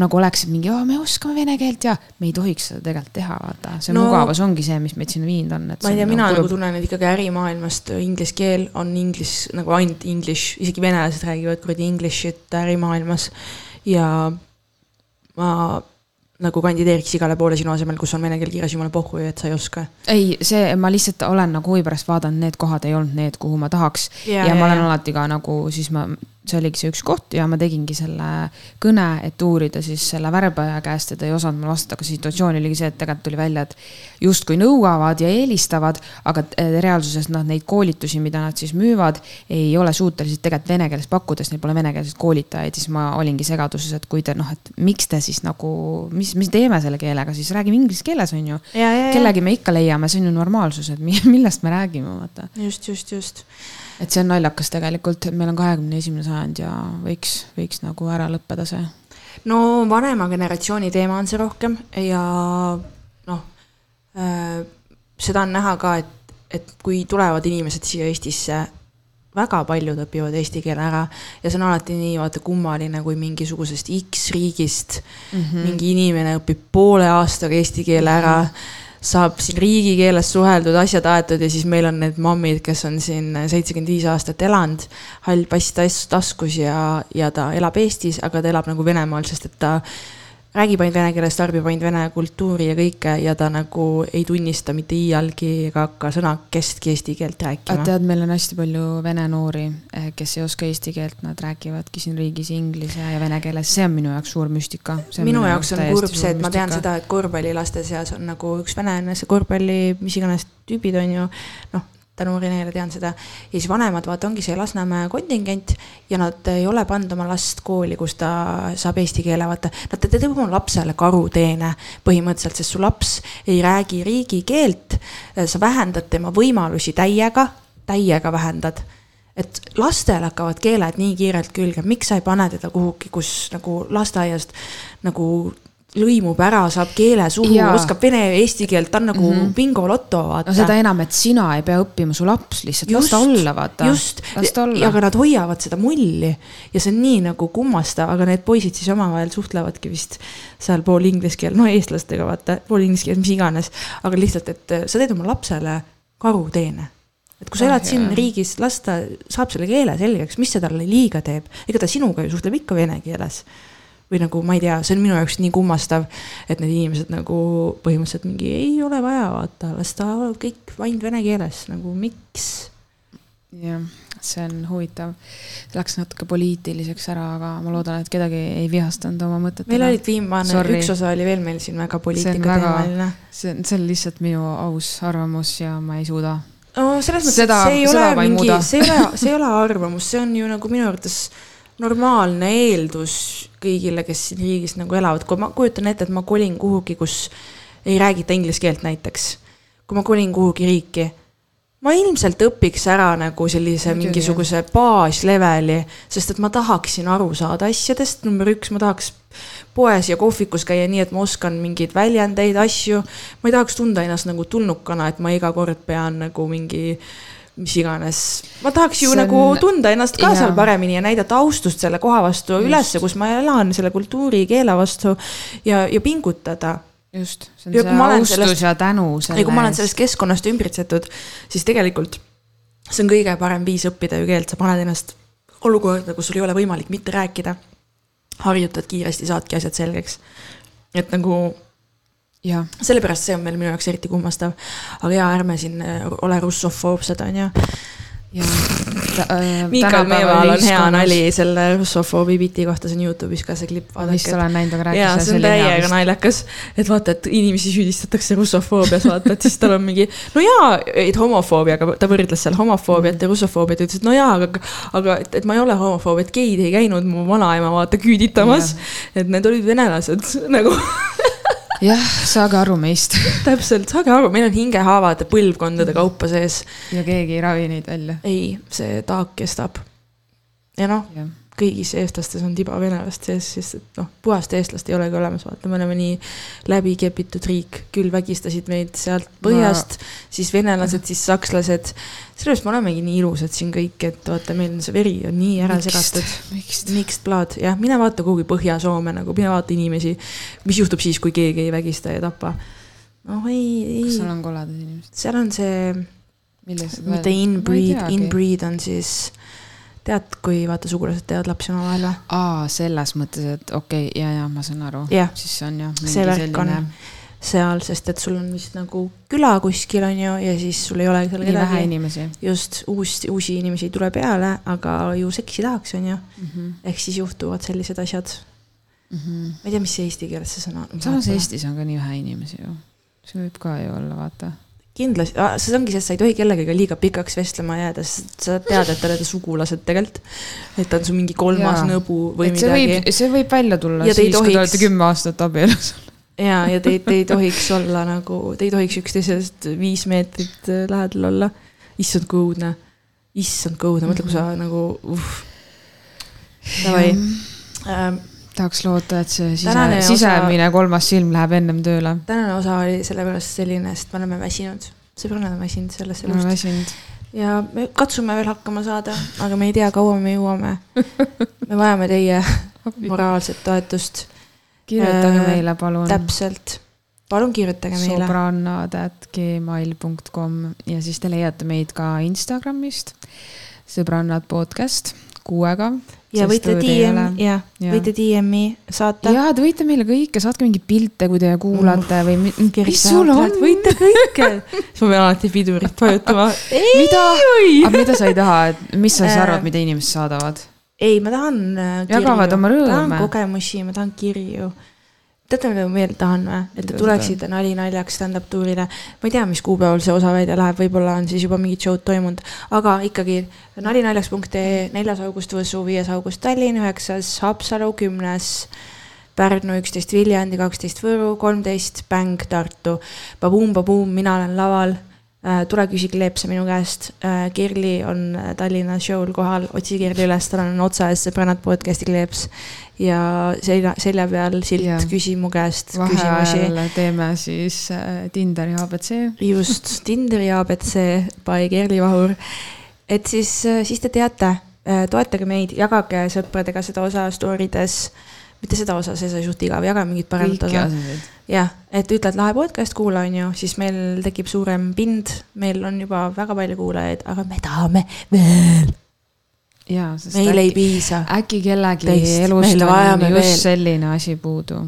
nagu oleksid mingi, me oskame vene keelt ja me ei tohiks seda tegelikult teha, vaata. see no, mugavus ongi see, mis meid sinna viinud on. ma ei tea, mina nagu, nagu tunnen, et ikkagi ärimaailmast inglise keel on inglise nagu ainult english, isegi venelased räägivad kuradi english'it ärimaailmas ja ma nagu kandideeriks igale poole sinu asemel, kus on vene keel kirjas, jumala pohhu, et sa ei oska. ei, see, ma lihtsalt olen nagu huvi pärast vaadanud, need kohad ei olnud need, kuhu ma tahaks. ja, ja, ja ma olen ja. alati ka nagu siis ma see oligi see üks koht ja ma tegingi selle kõne, et uurida siis selle värbaja käest ja ta ei osanud mulle vastata, aga situatsioon oligi see, et tegelikult tuli välja, et justkui nõuavad ja eelistavad, aga eh, reaalsuses nad neid koolitusi, mida nad siis müüvad, ei ole suutelised tegelikult vene keeles pakkuda, sest neil pole venekeelseid koolitajaid, siis ma olingi segaduses, et kui te noh, et miks te siis nagu, mis, mis teeme selle keelega, siis räägime inglise keeles, on ju. kellegi me ikka leiame, see on ju normaalsus, et millest me räägime, vaata. just, just, just et see on naljakas tegelikult, et meil on kahekümne esimene sajand ja võiks, võiks nagu ära lõppeda see. no vanema generatsiooni teema on see rohkem ja noh äh,, seda on näha ka, et, et kui tulevad inimesed siia Eestisse väga paljud õpivad eesti keele ära ja see on alati nii vaata kummaline, kui mingisugusest X riigist mm -hmm. mingi inimene õpib poole aastaga eesti keele ära mm. -hmm saab siin riigikeeles suheldud, asjad aetud ja siis meil on need mammid, kes on siin seitsekümmend viis aastat elanud, hall pass taskus ja, ja ta elab Eestis, aga ta elab nagu Venemaal, sest et ta räägib ainult vene keeles, tarbib ainult vene kultuuri ja kõike ja ta nagu ei tunnista mitte iialgi ega hakka sõnakestki eesti keelt rääkima. tead, meil on hästi palju vene noori, eh, kes ei oska eesti keelt, nad räägivadki siin riigis inglise ja vene keeles, see on minu jaoks suur müstika. minu, minu jaoks on kurb see, et ma tean seda, et korvpallilaste seas on nagu üks venelane, see korvpalli, mis iganes tüübid on ju, noh tänu Renele tean seda. ja siis vanemad, vaata, ongi see Lasnamäe kontingent ja nad ei ole pannud oma last kooli, kus ta saab eesti keele, vaata. Nad teevad oma lapsele karuteene põhimõtteliselt, sest su laps ei räägi riigikeelt. sa vähendad tema võimalusi täiega, täiega vähendad et lastel hakkavad keeled nii kiirelt külge, miks sa ei pane teda kuhugi, kus nagu lasteaiast nagu lõimub ära, saab keele suhu, oskab vene ja eesti keelt, ta on nagu mm -hmm. bingoloto, vaata. no seda enam, et sina ei pea õppima, su laps lihtsalt, las ta olla, vaata. just, aga nad hoiavad seda mulli ja see on nii nagu kummastav, aga need poisid siis omavahel suhtlevadki vist seal pool inglise keel, no eestlastega vaata, pool inglise keel, mis iganes. aga lihtsalt, et sa teed oma lapsele karuteene et kui sa elad siin riigis, las ta saab selle keele selgeks, mis see talle liiga teeb, ega ta sinuga ju suhtleb ikka vene keeles või nagu ma ei tea, see on minu jaoks nii kummastav, et need inimesed nagu põhimõtteliselt mingi ei ole vaja, vaata, las ta kõik ainult vene keeles, nagu miks? jah, see on huvitav. Läks natuke poliitiliseks ära, aga ma loodan, et kedagi ei vihastanud oma mõtetele. meil olid viimane, üks osa oli veel meil siin väga poliitikateemaline. see on, see on lihtsalt minu aus arvamus ja ma ei suuda. no selles mõttes, et see ei ole mingi, see ei ole, see ei ole arvamus, see on ju nagu minu arvates normaalne eeldus kõigile, kes siin riigis nagu elavad, kui ma kujutan ette, et ma kolin kuhugi, kus ei räägita inglise keelt näiteks. kui ma kolin kuhugi riiki, ma ilmselt õpiks ära nagu sellise Muidugi. mingisuguse baasleveli, sest et ma tahaksin aru saada asjadest, number üks, ma tahaks poes ja kohvikus käia nii, et ma oskan mingeid väljendeid, asju. ma ei tahaks tunda ennast nagu tulnukana, et ma iga kord pean nagu mingi äh, mis iganes. ma tahaks ju on... nagu tunda ennast ka ja. seal paremini ja näidata austust selle koha vastu Just. ülesse, kus ma elan, selle kultuuri, keele vastu ja, ja pingutada just, see on ja, see austus sellest, ja tänu selle eest. kui ma olen sellest keskkonnast ümbritsetud, siis tegelikult see on kõige parem viis õppida ju keelt, sa paned ennast olukorda, kus sul ei ole võimalik mitte rääkida. harjutad kiiresti, saadki asjad selgeks. et nagu sellepärast see on meil minu jaoks eriti kummastav. aga jaa, ärme siin äh, ole russofoobsed, on ju. ja äh,. Miikal Meeval on hea nali selle russofoobi biti kohta, see on Youtube'is ka see klipp. vist olen näinud, aga rääkis. jaa, see on täiega naljakas, et vaata, et inimesi süüdistatakse russofoobias, vaata, et siis tal on mingi. no jaa, et homofoobiaga, ta võrdles seal homofoobiat ja russofoobiat ja ütles, et no jaa, aga, aga et, et ma ei ole homofoob, et geid ei käinud mu vanaema vaata küüditamas. et need olid venelased nagu jah, saage aru meist täpselt, saage aru, meil on hingehaavad põlvkondade kaupa sees. ja keegi ei ravi neid välja. ei, see taak kestab. ja noh kõigis eestlastes on tiba venelast sees, sest et noh, puhast eestlast ei olegi olemas, vaata, me oleme nii läbi kepitud riik, küll vägistasid meid sealt põhjast ma..., siis venelased, siis sakslased. sellepärast me olemegi nii ilusad siin kõik, et vaata, meil on see veri on nii ära segatud. Mixed blood, jah, mine vaata kuhugi Põhja-Soome nagu, mine vaata inimesi. mis juhtub siis, kui keegi ei vägista ja tapa? noh, ei, ei. kas seal on koledad inimesed? seal on see, mitte inbreed, inbreed on siis tead, kui vaata, sugulased teevad lapsi omavahel või? aa, selles mõttes, et okei okay,, ja, ja ma saan aru yeah.. siis on jah. see värk on, seal, sest et sul on vist nagu küla kuskil on ju ja siis sul ei ole seal nii vähe inimesi. just, uus, uusi inimesi ei tule peale, aga ju seksi tahaks, on ju mm. -hmm. ehk siis juhtuvad sellised asjad mm. -hmm. ma ei tea, mis see eesti keeles see sõna on. samas Eestis on ka nii vähe inimesi ju. see võib ka ju olla, vaata kindlasti, see ongi see, et sa ei tohi kellegagi liiga pikaks vestlema jääda, sest sa tead, et te olete sugulased tegelikult. et ta on su mingi kolmas ja. nõbu või et midagi. see võib välja tulla ja siis, kui te olete kümme aastat abielus ja, ja te, te ei tohiks olla nagu, te ei tohiks üksteisest viis meetrit äh, lähedal olla. issand, kui õudne, issand, kui õudne, mõtle, kui sa nagu uh.. Davai ähm, tahaks loota, et see sise, sisemine osa, kolmas silm läheb ennem tööle. tänane osa oli sellepärast selline, sest me oleme väsinud, sõbrannad on väsinud sellest elust. ja me katsume veel hakkama saada, aga me ei tea, kaua me jõuame. me vajame teie moraalset toetust. kirjutage äh, meile, palun. täpselt, palun kirjutage meile. sõbrannad.gmail.com ja siis te leiate meid ka Instagramist, sõbrannad podcast kuuega ja võite DM, jah ja., võite DM-i saata. ja te võite meile kõike, saatke mingeid pilte, kui te kuulate mm. või mis sul on? võite kõike siis ma pean alati pidurit vajutama. mida, aga mida sa ei taha, et mis sa siis äh. arvad, mida inimesed saadavad? ei, ma tahan äh, jagavad oma rõõme. tahan kogemusi, ma tahan kirju teate, mida ma veel tahan või? et te tuleksite nali naljaks stand-up tuurile. ma ei tea, mis kuupäeval see osa välja läheb, võib-olla on siis juba mingid show'd toimunud, aga ikkagi nalinaljaks.ee, neljas august Võsu, viies august Tallinn, üheksas Haapsalu, kümnes Pärnu, üksteist Viljandi, kaksteist Võru, kolmteist Bäng Tartu. Babuum, babuum, mina olen laval Äh, tule küsi kleepse minu käest. Äh, Kirli on äh, Tallinna show'l kohal, otsi Kirli üles, tal on otsa ees sõbrannad podcast'i kleeps. Ja selja, selja peal silt ja. küsi mu käest vaheajal teeme siis Tinderi abc. just, Tinderi abc by Kirli Vahur. et siis, siis te teate, toetage meid, jagage sõpradega seda osa story des mitte seda osa, see sai suht igav, jaga mingit paremat osa. jah, et ütled lahe podcast, kuula, on ju, siis meil tekib suurem pind, meil on juba väga palju kuulajaid, aga me tahame veel. Jaa, sest meil äkki, ei piisa. äkki kellegi Teist, elust on just veel. selline asi puudu.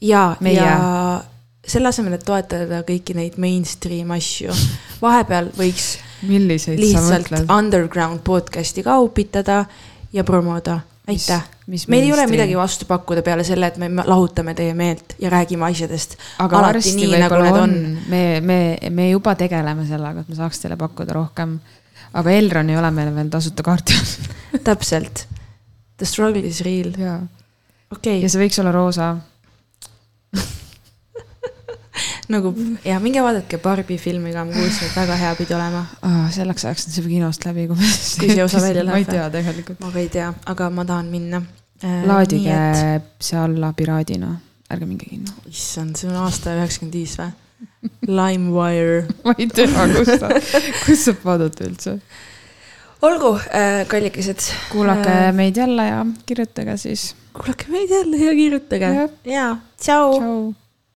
ja, ja selle asemel, et toetada kõiki neid mainstream asju, vahepeal võiks milliseid lihtsalt underground podcast'i ka upitada ja promoda aitäh. meil ei ole midagi vastu pakkuda peale selle, et me lahutame teie meelt ja räägime asjadest. aga varsti nagu võib-olla nagu on, on., me, me, me juba tegeleme sellega, et me saaks teile pakkuda rohkem. Aga Elron ei ole meile veel tasuta kaarti andnud täpselt. The struggle is real. okei okay.. ja see võiks olla roosa nagu ja minge vaadake Barbi filmi ka, ma kuulsin, et väga hea pidi olema oh,. selleks ajaks on see kinost läbi, kui me. kui see osa välja läheb. ma ei tea tegelikult. ma ka ei tea, aga ma tahan minna äh,. laadige et... see alla piraadina, ärge minge kinno. issand, see on aasta üheksakümmend viis või? LimeWire ma ei tea, kus sa, kus saab vaadata üldse olgu äh,, kallikesed. kuulake äh, meid jälle ja kirjutage siis. kuulake meid jälle ja kirjutage. ja, tšau. tšau